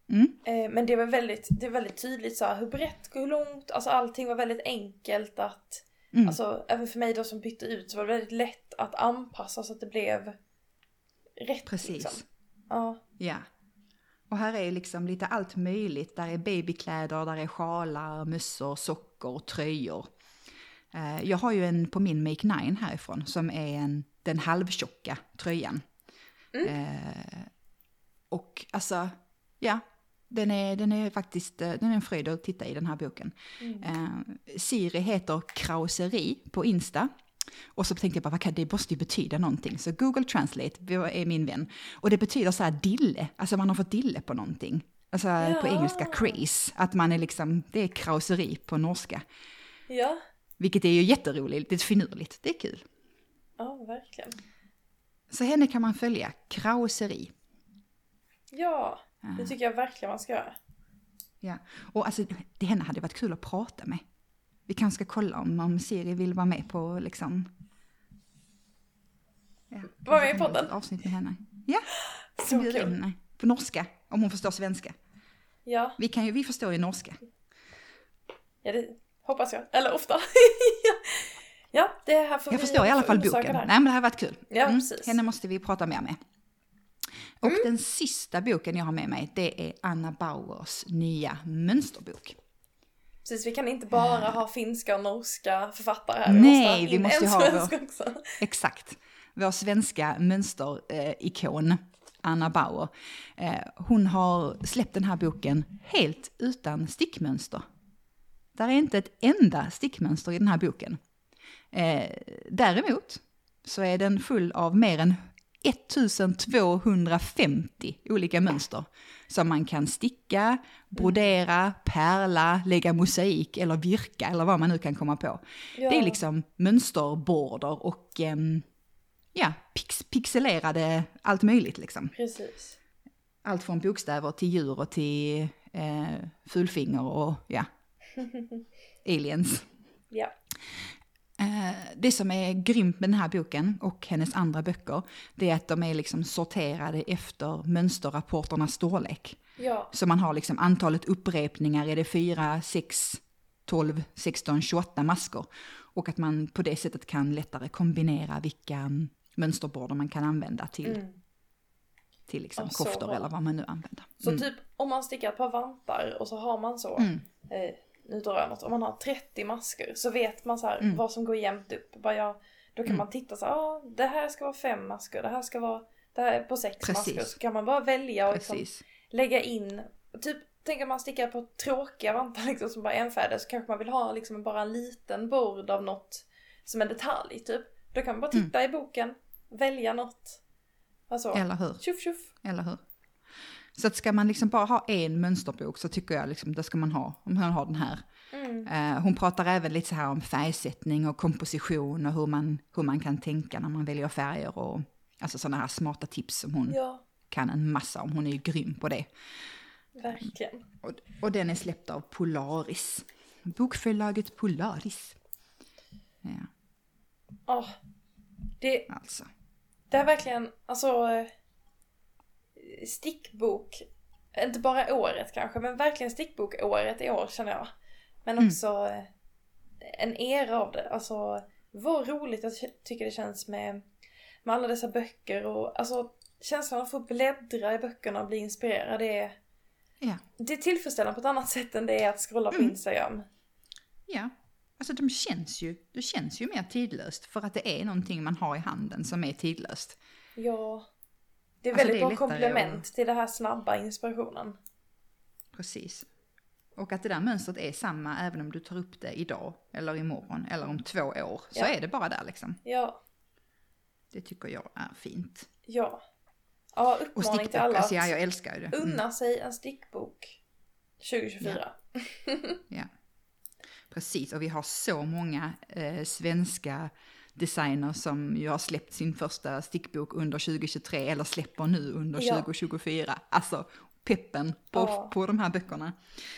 mm, Eh, men det var väldigt, det är väldigt tydligt så här, hur brett, hur långt, alltså allting var väldigt enkelt att, Mm. alltså även för mig då som bytte ut så var det väldigt lätt att anpassa så att det blev rätt. precis. Liksom. Ja. Ja. Och här är liksom lite allt möjligt. Där är babykläder, där är sjalar, mössor, sockor, tröjor. Eh, Jag har ju en på min Make Nine härifrån som är en, den halvtjocka tröjan. Eh, och alltså, ja, den är, den är faktiskt eh, den är en fröjd att titta i den här boken. Eh, Siri heter Krauseri på Insta. Och så tänkte jag bara, vad kan det måste ju betyda någonting. Så Google Translate är min vän. Och det betyder så här dille, alltså man har fått dille på någonting. Alltså på Ja. engelska craze, att man är liksom, det är krauseri på norska. Ja, Vilket är ju jätteroligt, det är finurligt, det är kul. ja verkligen. Så henne kan man följa, krauseri. Ja, det tycker jag verkligen man ska göra. Ja, och alltså det henne hade varit kul att prata med. Vi kanske ska kolla om, om Siri vill vara med på liksom... Ja, Var med i podden. ett Avsnitt med henne. Ja, Så vi bjuder in henne. På norska, om hon förstår svenska. Ja, Vi, kan ju, vi förstår ju norska. ja det hoppas jag. Eller ofta. ja, det här får Jag vi förstår i alla fall boken. Nej men det här har varit kul. Ja, precis. Henne måste vi prata mer med. Och Mm. den sista boken jag har med mig, det är Anna Bauers nya mönsterbok. Precis, vi kan inte bara ha finska och norska författare här. Nej, vi måste en ju ha svensk vår- också. Exakt. Vår svenska mönsterikon, Anna Bauer. Eh, hon har släppt den här boken helt utan stickmönster. Där är inte ett enda stickmönster i den här boken. Eh, däremot så är den full av mer än 1250 olika mönster som man kan sticka, brodera, pärla, lägga mosaik eller virka eller vad man nu kan komma på. Ja. Det är liksom mönsterborder och ehm, ja, pix, pixelerade allt möjligt liksom. Precis. Allt från bokstäver till djur och till eh, fulfinger och ja, aliens. Ja. Eh, det som är grymt med den här boken och hennes andra böcker, det är att de är liksom sorterade efter mönsterrapporternas storlek. Ja. Så man har liksom antalet upprepningar, är det 4, 6, 12, 16, 28 masker. Och att man på det sättet kan lättare kombinera vilka mm, mönsterborder man kan använda till, Mm. till liksom så koftor eller vad man nu använder. Så typ om man stickar ett par vantar och så har man så, Mm. eh, nu drar jag något, om man har 30 masker så vet man så här Mm. vad som går jämnt upp. Bara ja, då kan man titta så här, ah, det här ska vara fem masker, det här ska vara, det här är på sex Precis. masker. Så kan man bara välja och liksom lägga in, typ tänker man stickar på tråkiga vantar liksom som bara är enfärgade så kanske man vill ha liksom bara en liten bord av något som en detalj typ. Då kan man bara titta i boken, välja något. Alltså, Eller hur? tjoff tjoff. Eller hur? Så att ska man liksom bara ha en mönsterbok så tycker jag liksom det ska man ha. Om man har den här. Mm. Eh, hon pratar även lite så här om färgsättning och komposition och hur man, hur man kan tänka när man väljer färger och alltså sådana här smarta tips som hon Ja, kan en massa om. Hon är ju grym på det. verkligen. Och, och den är släppt av Polaris. Bokförlaget Polaris. Ja, Ja. Det, alltså. det är verkligen, alltså eh, stickbok, inte bara året kanske, men verkligen stickbokåret i år känner jag. Men Mm. också eh, en era av det. Alltså vad roligt jag ty- tycker det känns med, med alla dessa böcker och alltså känslan att få bläddra i böckerna och bli inspirerad det är, Ja. det är tillfredsställande på ett annat sätt än det är att scrolla på Mm. Instagram. Ja, alltså de känns ju, det känns ju mer tidlöst för att det är någonting man har i handen som är tidlöst. Ja. Det är Alltså, väldigt bra komplement till den här snabba inspirationen. Precis. Och att det där mönstret är samma även om du tar upp det idag eller imorgon eller om två år. Så Ja. är det bara där liksom. Ja, Det tycker jag är fint. ja. Ja, Och uppmaning till alla alltså ja, att jag älskar det. Mm, unna sig en stickbok 2024. ja. Precis, och vi har så många eh, svenska designers som ju har släppt sin första stickbok under 2023 eller släpper nu under Ja. 2024. Alltså peppen på, Ja. på de här böckerna.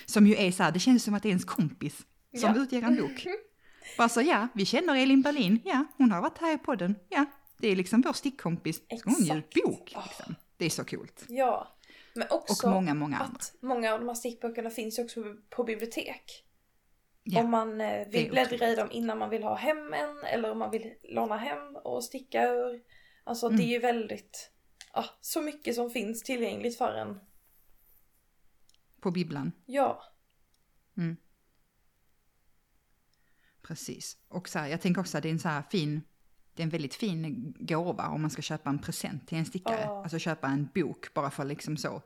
Som ju är så här, det känns som att det är ens kompis som Ja. utger en bok. Bara så ja, vi känner Elin Berlin, ja, hon har varit här i podden, ja, det är liksom vår stickkompis. Ska hon ge ut Exakt. bok? Liksom. Det är så coolt. Ja. Men också Och många, många andra. att många av de här stickböckerna finns ju också på bibliotek. Ja. Om man eh, vill bläddra i dem innan man vill ha hem en eller om man vill låna hem och sticka ur. Alltså Mm. det är ju väldigt, ja, så mycket som finns tillgängligt för en. På bibblan. Ja, Precis. Och så här, jag tänker också att det är en så här fin, det är en väldigt fin gåva om man ska köpa en present till en stickare. Ja. Alltså köpa en bok bara för liksom så.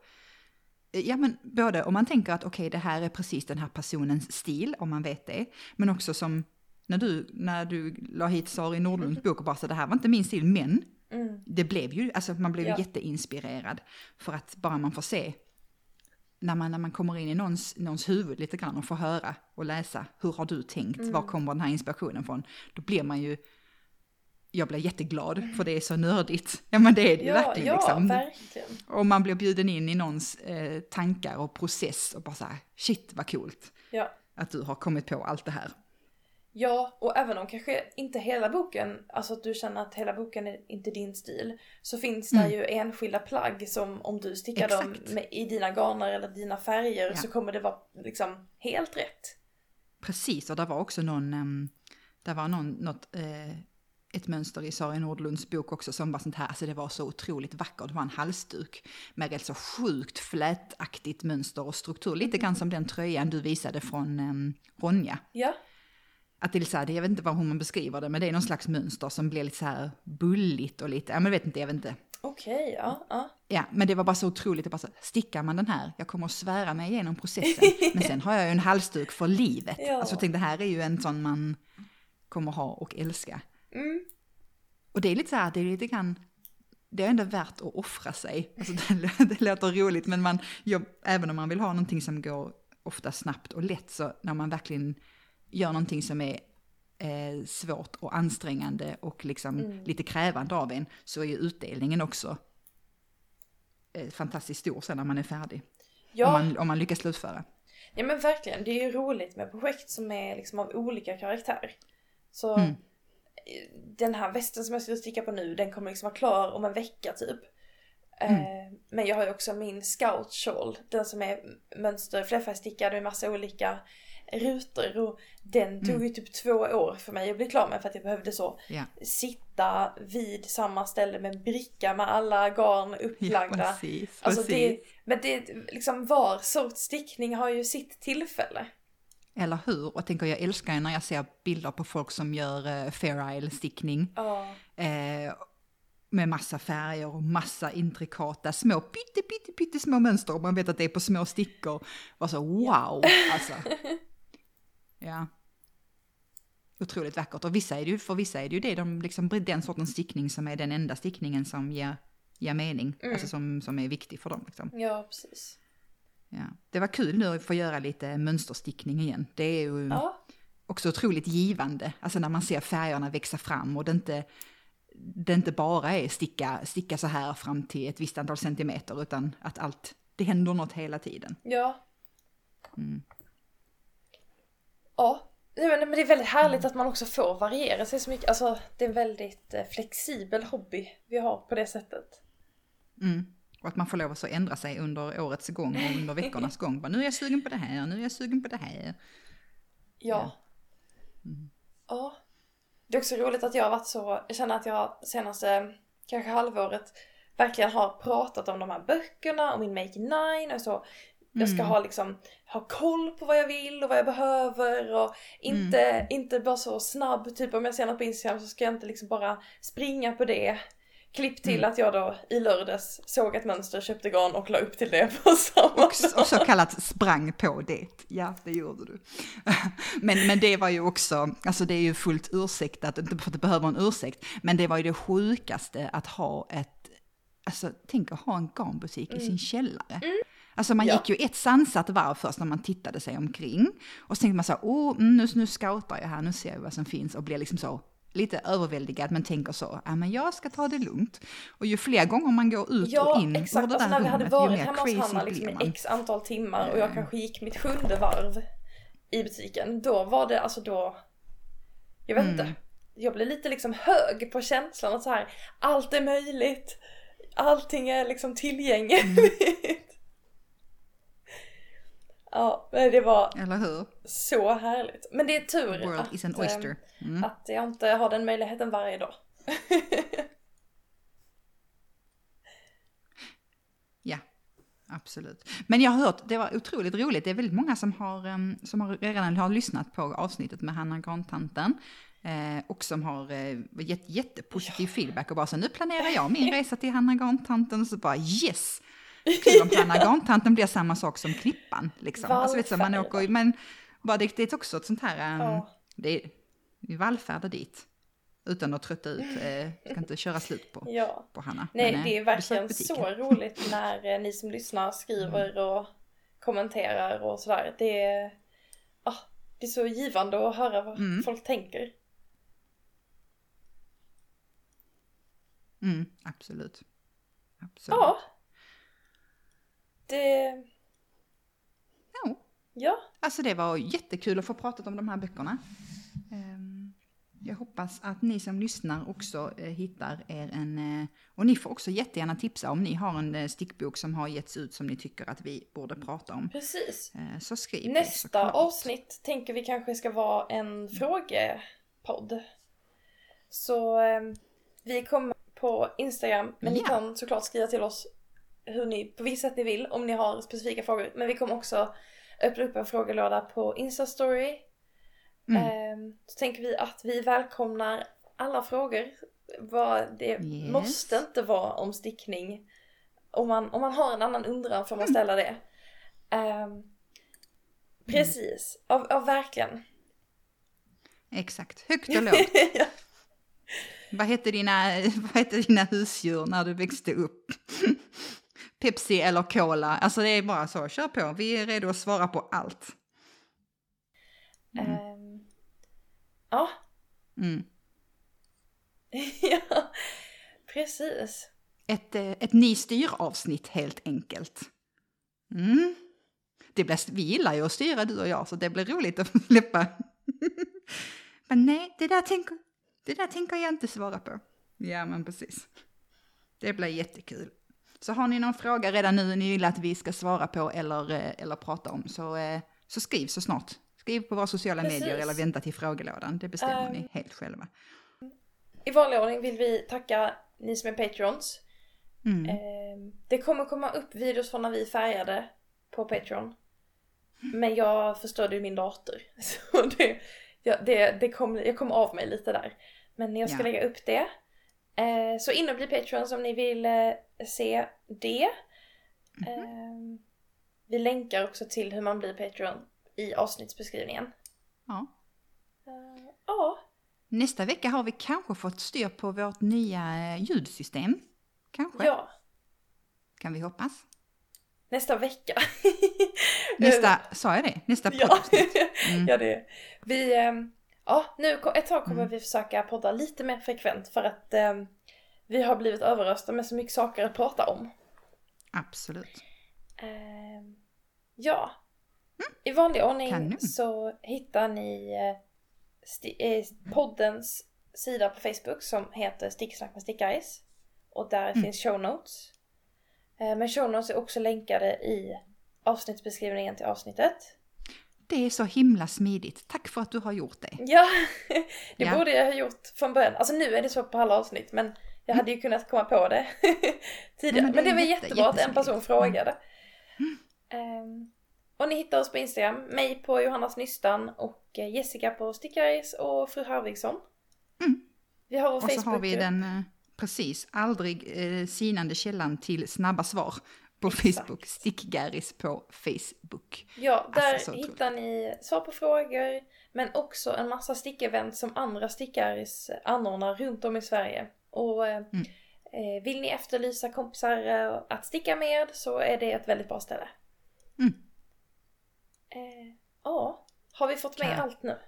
Ja men både om man tänker att okej det här är precis den här personens stil, om man vet det. Men också som när du, när du la hit Sari Nordlunds bok och bara så det här var inte min stil men mm. det blev ju, alltså man blev Ja. jätteinspirerad. För att bara man får se, när man, när man kommer in i någons, någons huvud lite grann och får höra och läsa, hur har du tänkt, var kommer den här inspirationen från? Då blir man ju, jag blir jätteglad för det är så nördigt. Ja men det är det ja, verkligen ja liksom. verkligen. Och man blir bjuden in i någons eh, tankar och process och bara så här, shit vad coolt Ja. att du har kommit på allt det här. Ja, och även om kanske inte hela boken, alltså att du känner att hela boken är inte din stil, så finns det Mm. ju enskilda plagg som om du stickar dem Exakt. med, i dina garner eller dina färger Ja. så kommer det vara liksom helt rätt. Precis, och det var också någon, um, det var någon, något, eh, ett mönster i Sara Nordlunds bok också som var sånt här, alltså det var så otroligt vackert, det var en halsduk med ett så sjukt flätaktigt mönster och struktur, lite grann som den tröjan du visade från um, Ronja. Ja, Att det är så här, jag vet inte vad hur man beskriver det, men det är någon slags mönster som blir lite så här bulligt och lite, ja men vet inte, jag vet inte. okej, ja, ja. Ja, men det var bara så otroligt. Det bara så, stickar man den här, jag kommer att svära mig igenom processen. Men sen har jag ju en halsduk för livet. Ja. Alltså tänkte, det här är ju en sån man kommer ha och älska. Mm. Och det är lite så här, det är lite grann, det är ändå värt att offra sig. Alltså det, det låter roligt, men man, jag, även om man vill ha någonting som går ofta snabbt och lätt, så när man verkligen gör någonting som är eh, svårt och ansträngande och liksom Mm. lite krävande av en, så är ju utdelningen också eh, fantastiskt stor sen när man är färdig. Ja, Om, man, om man lyckas slutföra. ja men verkligen. Det är ju roligt med projekt som är liksom av olika karaktär. Så Mm. Den här västen som jag ska sticka på nu, den kommer liksom vara klar om en vecka typ. Mm. Eh, men jag har ju också min scout shawl, den som är mönster flerfärgstickad med massa olika rutor och den tog Mm. ju typ två år för mig att bli klar med för att jag behövde så Ja, sitta vid samma ställe med en bricka med alla garn ja upplagda. precis. Alltså precis. det, men det, liksom var sorts stickning har ju sitt tillfälle. Eller hur? Och tänker, jag älskar när jag ser bilder på folk som gör eh, Fair Isle stickning. Ja, Eh, med massa färger och massa intrikata små pytte, pytte, pytte små mönster och man vet att det är på små stickor. Var så wow, alltså. Ja. Otroligt vackert. Och vissa är det ju, för vissa är det ju det, de, liksom, den sortens stickning som är den enda stickningen som ger, ger mening. Mm. Alltså som, som är viktig för dem. Liksom. Ja, precis. Ja. Det var kul nu att få göra lite mönsterstickning igen. Det är ju Ja, också otroligt givande. Alltså när man ser färgerna växa fram och det inte, det inte bara är sticka, sticka så här fram till ett visst antal centimeter utan att allt, det händer något hela tiden. ja. Mm. Ja, Nej, men det är väldigt härligt att man också får variera sig så mycket. Alltså, det är en väldigt eh, flexibel hobby vi har på det sättet. Mm. Och att man får lov att så ändra sig under årets gång och under veckornas gång. Bara, nu är jag sugen på det här, nu är jag sugen på det här. Ja. Ja. Det är också roligt att jag har varit så, jag känner att jag senaste kanske halvåret verkligen har pratat om de här böckerna och min Make Nine och så. Jag ska ha liksom, ha koll på vad jag vill och vad jag behöver och inte, inte bara så snabb, typ om jag ser något på Instagram så ska jag inte liksom bara springa på det. Klipp till att jag då i lördags såg ett mönster, köpte garn och la upp till det på samma Och, och så kallat sprang på det. Ja, det gjorde du. Men, men det var ju också, alltså det är ju fullt ursäktat, inte för att det behöver en ursäkt, men det var ju det sjukaste att ha ett, alltså tänk att ha en garnbutik i sin källare. Alltså man Ja. gick ju ett sansat varv först när man tittade sig omkring. Och så tänkte man så här, oh, mm, nu, nu scoutar jag här, nu ser jag vad som finns och blir liksom så lite överväldigad men tänker så, ja men jag ska ta det lugnt. Och ju fler gånger man går ut Ja, och in exakt. ur det Alltså där när vi hade rummet, varit hemma hos Hanna liksom i x antal timmar och jag kanske gick mitt sjunde varv i butiken. Då var det alltså då, jag vet Mm. inte. Jag blev lite liksom hög på känslan att så här, allt är möjligt. Allting är liksom tillgängligt. Mm. ja, men det var Eller hur? så härligt. Men det är tur World att, is an ehm, oyster. Mm. att jag inte har den möjligheten varje dag. Ja, absolut. Men jag har hört, det var otroligt roligt, det är väldigt många som har, em, som har redan har lyssnat på avsnittet med Hanna Grantanten. Eh, och som har eh, gett jättepositiv feedback och bara så nu planerar jag min resa till Hanna Grantanten och så bara yes! Kul om Hanna Grantanten blir samma sak som Klippan. Liksom. Alltså, vet du, man åker, men bara det, det är också ett sånt här, em, Ja. det är, vi vallfärdar dit. Utan att trötta ut, eh, ska inte köra slut på, Ja. på Hanna. Nej, Men, eh, det är verkligen så roligt när eh, ni som lyssnar skriver och kommenterar och sådär. Det är, ah, det är så givande att höra vad Mm. folk tänker. Mm, absolut. absolut. Ja. Det, Ja, ja, alltså det var jättekul att få prata om de här böckerna. Ehm, Jag hoppas att ni som lyssnar också eh, hittar er en... eh, Och ni får också jättegärna tipsa om ni har en eh, stickbok som har getts ut som ni tycker att vi borde prata om. precis. Så skriv det Nästa såklart. avsnitt tänker vi kanske ska vara en frågepodd. Så eh, vi kommer på Instagram, men ni Ja. kan såklart skriva till oss hur ni, på vilket sätt ni vill om ni har specifika frågor. Men vi kommer också öppna upp en frågelåda på Instastory. Mm. Eh, så tänker vi att vi välkomnar alla frågor. Vad det Yes. måste inte vara om stickning. Om man, om man har en annan undran får man ställa det. Ehm, precis, av, av verkligen. Exakt, högt och lågt. ja. Vad hette dina, vad hette dina husdjur när du växte upp? Pepsi eller Cola? Alltså det är bara så, kör på. Vi är redo att svara på allt. Ehm, ja. Mm. ja, precis. Ett, eh, ett ni styr-avsnitt helt enkelt. Mm. Det blir, vi gillar ju att styra du och jag, så det blir roligt att släppa. men nej, det där, tänker, det där tänker jag inte svara på. Ja, men precis. Det blir jättekul. Så har ni någon fråga redan nu ni vill att vi ska svara på eller, eh, eller prata om så, eh, så skriv så snart. Skriv på våra sociala Precis. medier eller vänta till frågelådan. Det bestämmer Ehm. ni helt själva. I vanlig ordning vill vi tacka ni som är patrons. Mm. Ehm, det kommer komma upp videos från när vi färgade på Patreon. Men jag förstörde ju min dator. Så det, ja, det, det kom, jag kom av mig lite där. Men jag ska Ja. lägga upp det. Eh, så in och bli Patreon om ni vill eh, se det. Eh, vi länkar också till hur man blir Patreon i avsnittsbeskrivningen. Ja. Eh, ja, Nästa vecka har vi kanske fått styr på vårt nya eh, ljudsystem. Kanske, ja. kan vi hoppas. Nästa vecka. Nästa, sa jag det? Nästa poddavsnitt? Mm. ja det. Vi, ehm, ja nu ett tag kommer Mm. vi försöka podda lite mer frekvent för att ehm, vi har blivit överröstade med så mycket saker att prata om. Absolut. Ehm, ja. I vanlig ordning så hittar ni eh, eh, poddens sida på Facebook som heter Sticksnack med Stickaris. Och där Mm. finns show notes. Eh, men show notes är också länkade i avsnittsbeskrivningen till avsnittet. Det är så himla smidigt. Tack för att du har gjort det. Ja, det Ja. borde jag ha gjort från början. Alltså nu är det så på alla avsnitt men jag hade ju kunnat komma på det tidigare. men men, det det, är var jätte- jättebra att en person frågade. Ehm, och ni hittar oss på Instagram, mig på Johannas Nystan och eh, Jessica på Stickaris och fru Harvigsson. Mm. Vi har vår Och så Facebook. har vi den, eh, precis, aldrig eh, sinande källan till snabba svar på. Facebook. Stickgaris på Facebook. Ja, där Alltså, så otroligt. hittar ni svar på frågor men också en massa stickevent som andra Stickaris anordnar runt om i Sverige. Och eh, Mm. eh, vill ni efterlysa kompisar eh, att sticka med så är det ett väldigt bra ställe. Mm. Eh, Ja, har vi fått med Ja. allt nu?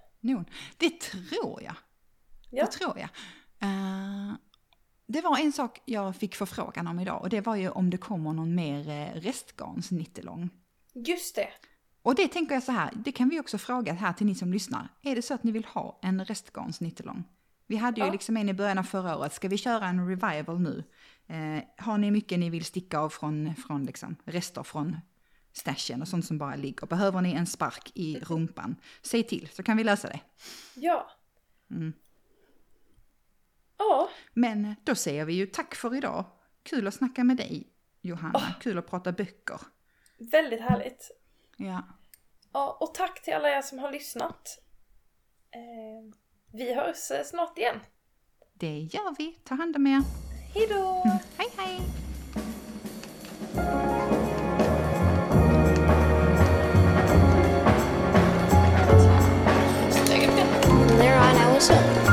Det tror jag. Ja. Det tror jag. Eh, det var en sak jag fick förfrågan om idag och det var ju om det kommer någon mer uh, restgarnsnittelång. Just det. Och det tänker jag så här, det kan vi också fråga här till ni som lyssnar. Är det så att ni vill ha en restgarnsnittelång? Vi hade ju Ja. liksom en i början av förra året, ska vi köra en revival nu? Eh, har ni mycket ni vill sticka av från, från liksom rester från stashen och sånt som bara ligger? Behöver ni en spark i rumpan? Säg till så kan vi lösa det. Ja. Mm. Ja, Men eh, då säger vi ju tack för idag. Kul att snacka med dig Johanna, kul att prata böcker. väldigt härligt. Ja, Ja, och tack till alla er som har lyssnat. Eh, vi hörs eh, snart igen. det gör vi. Ta hand om er. Hejdå! Hej hej! From there on, I was hooked.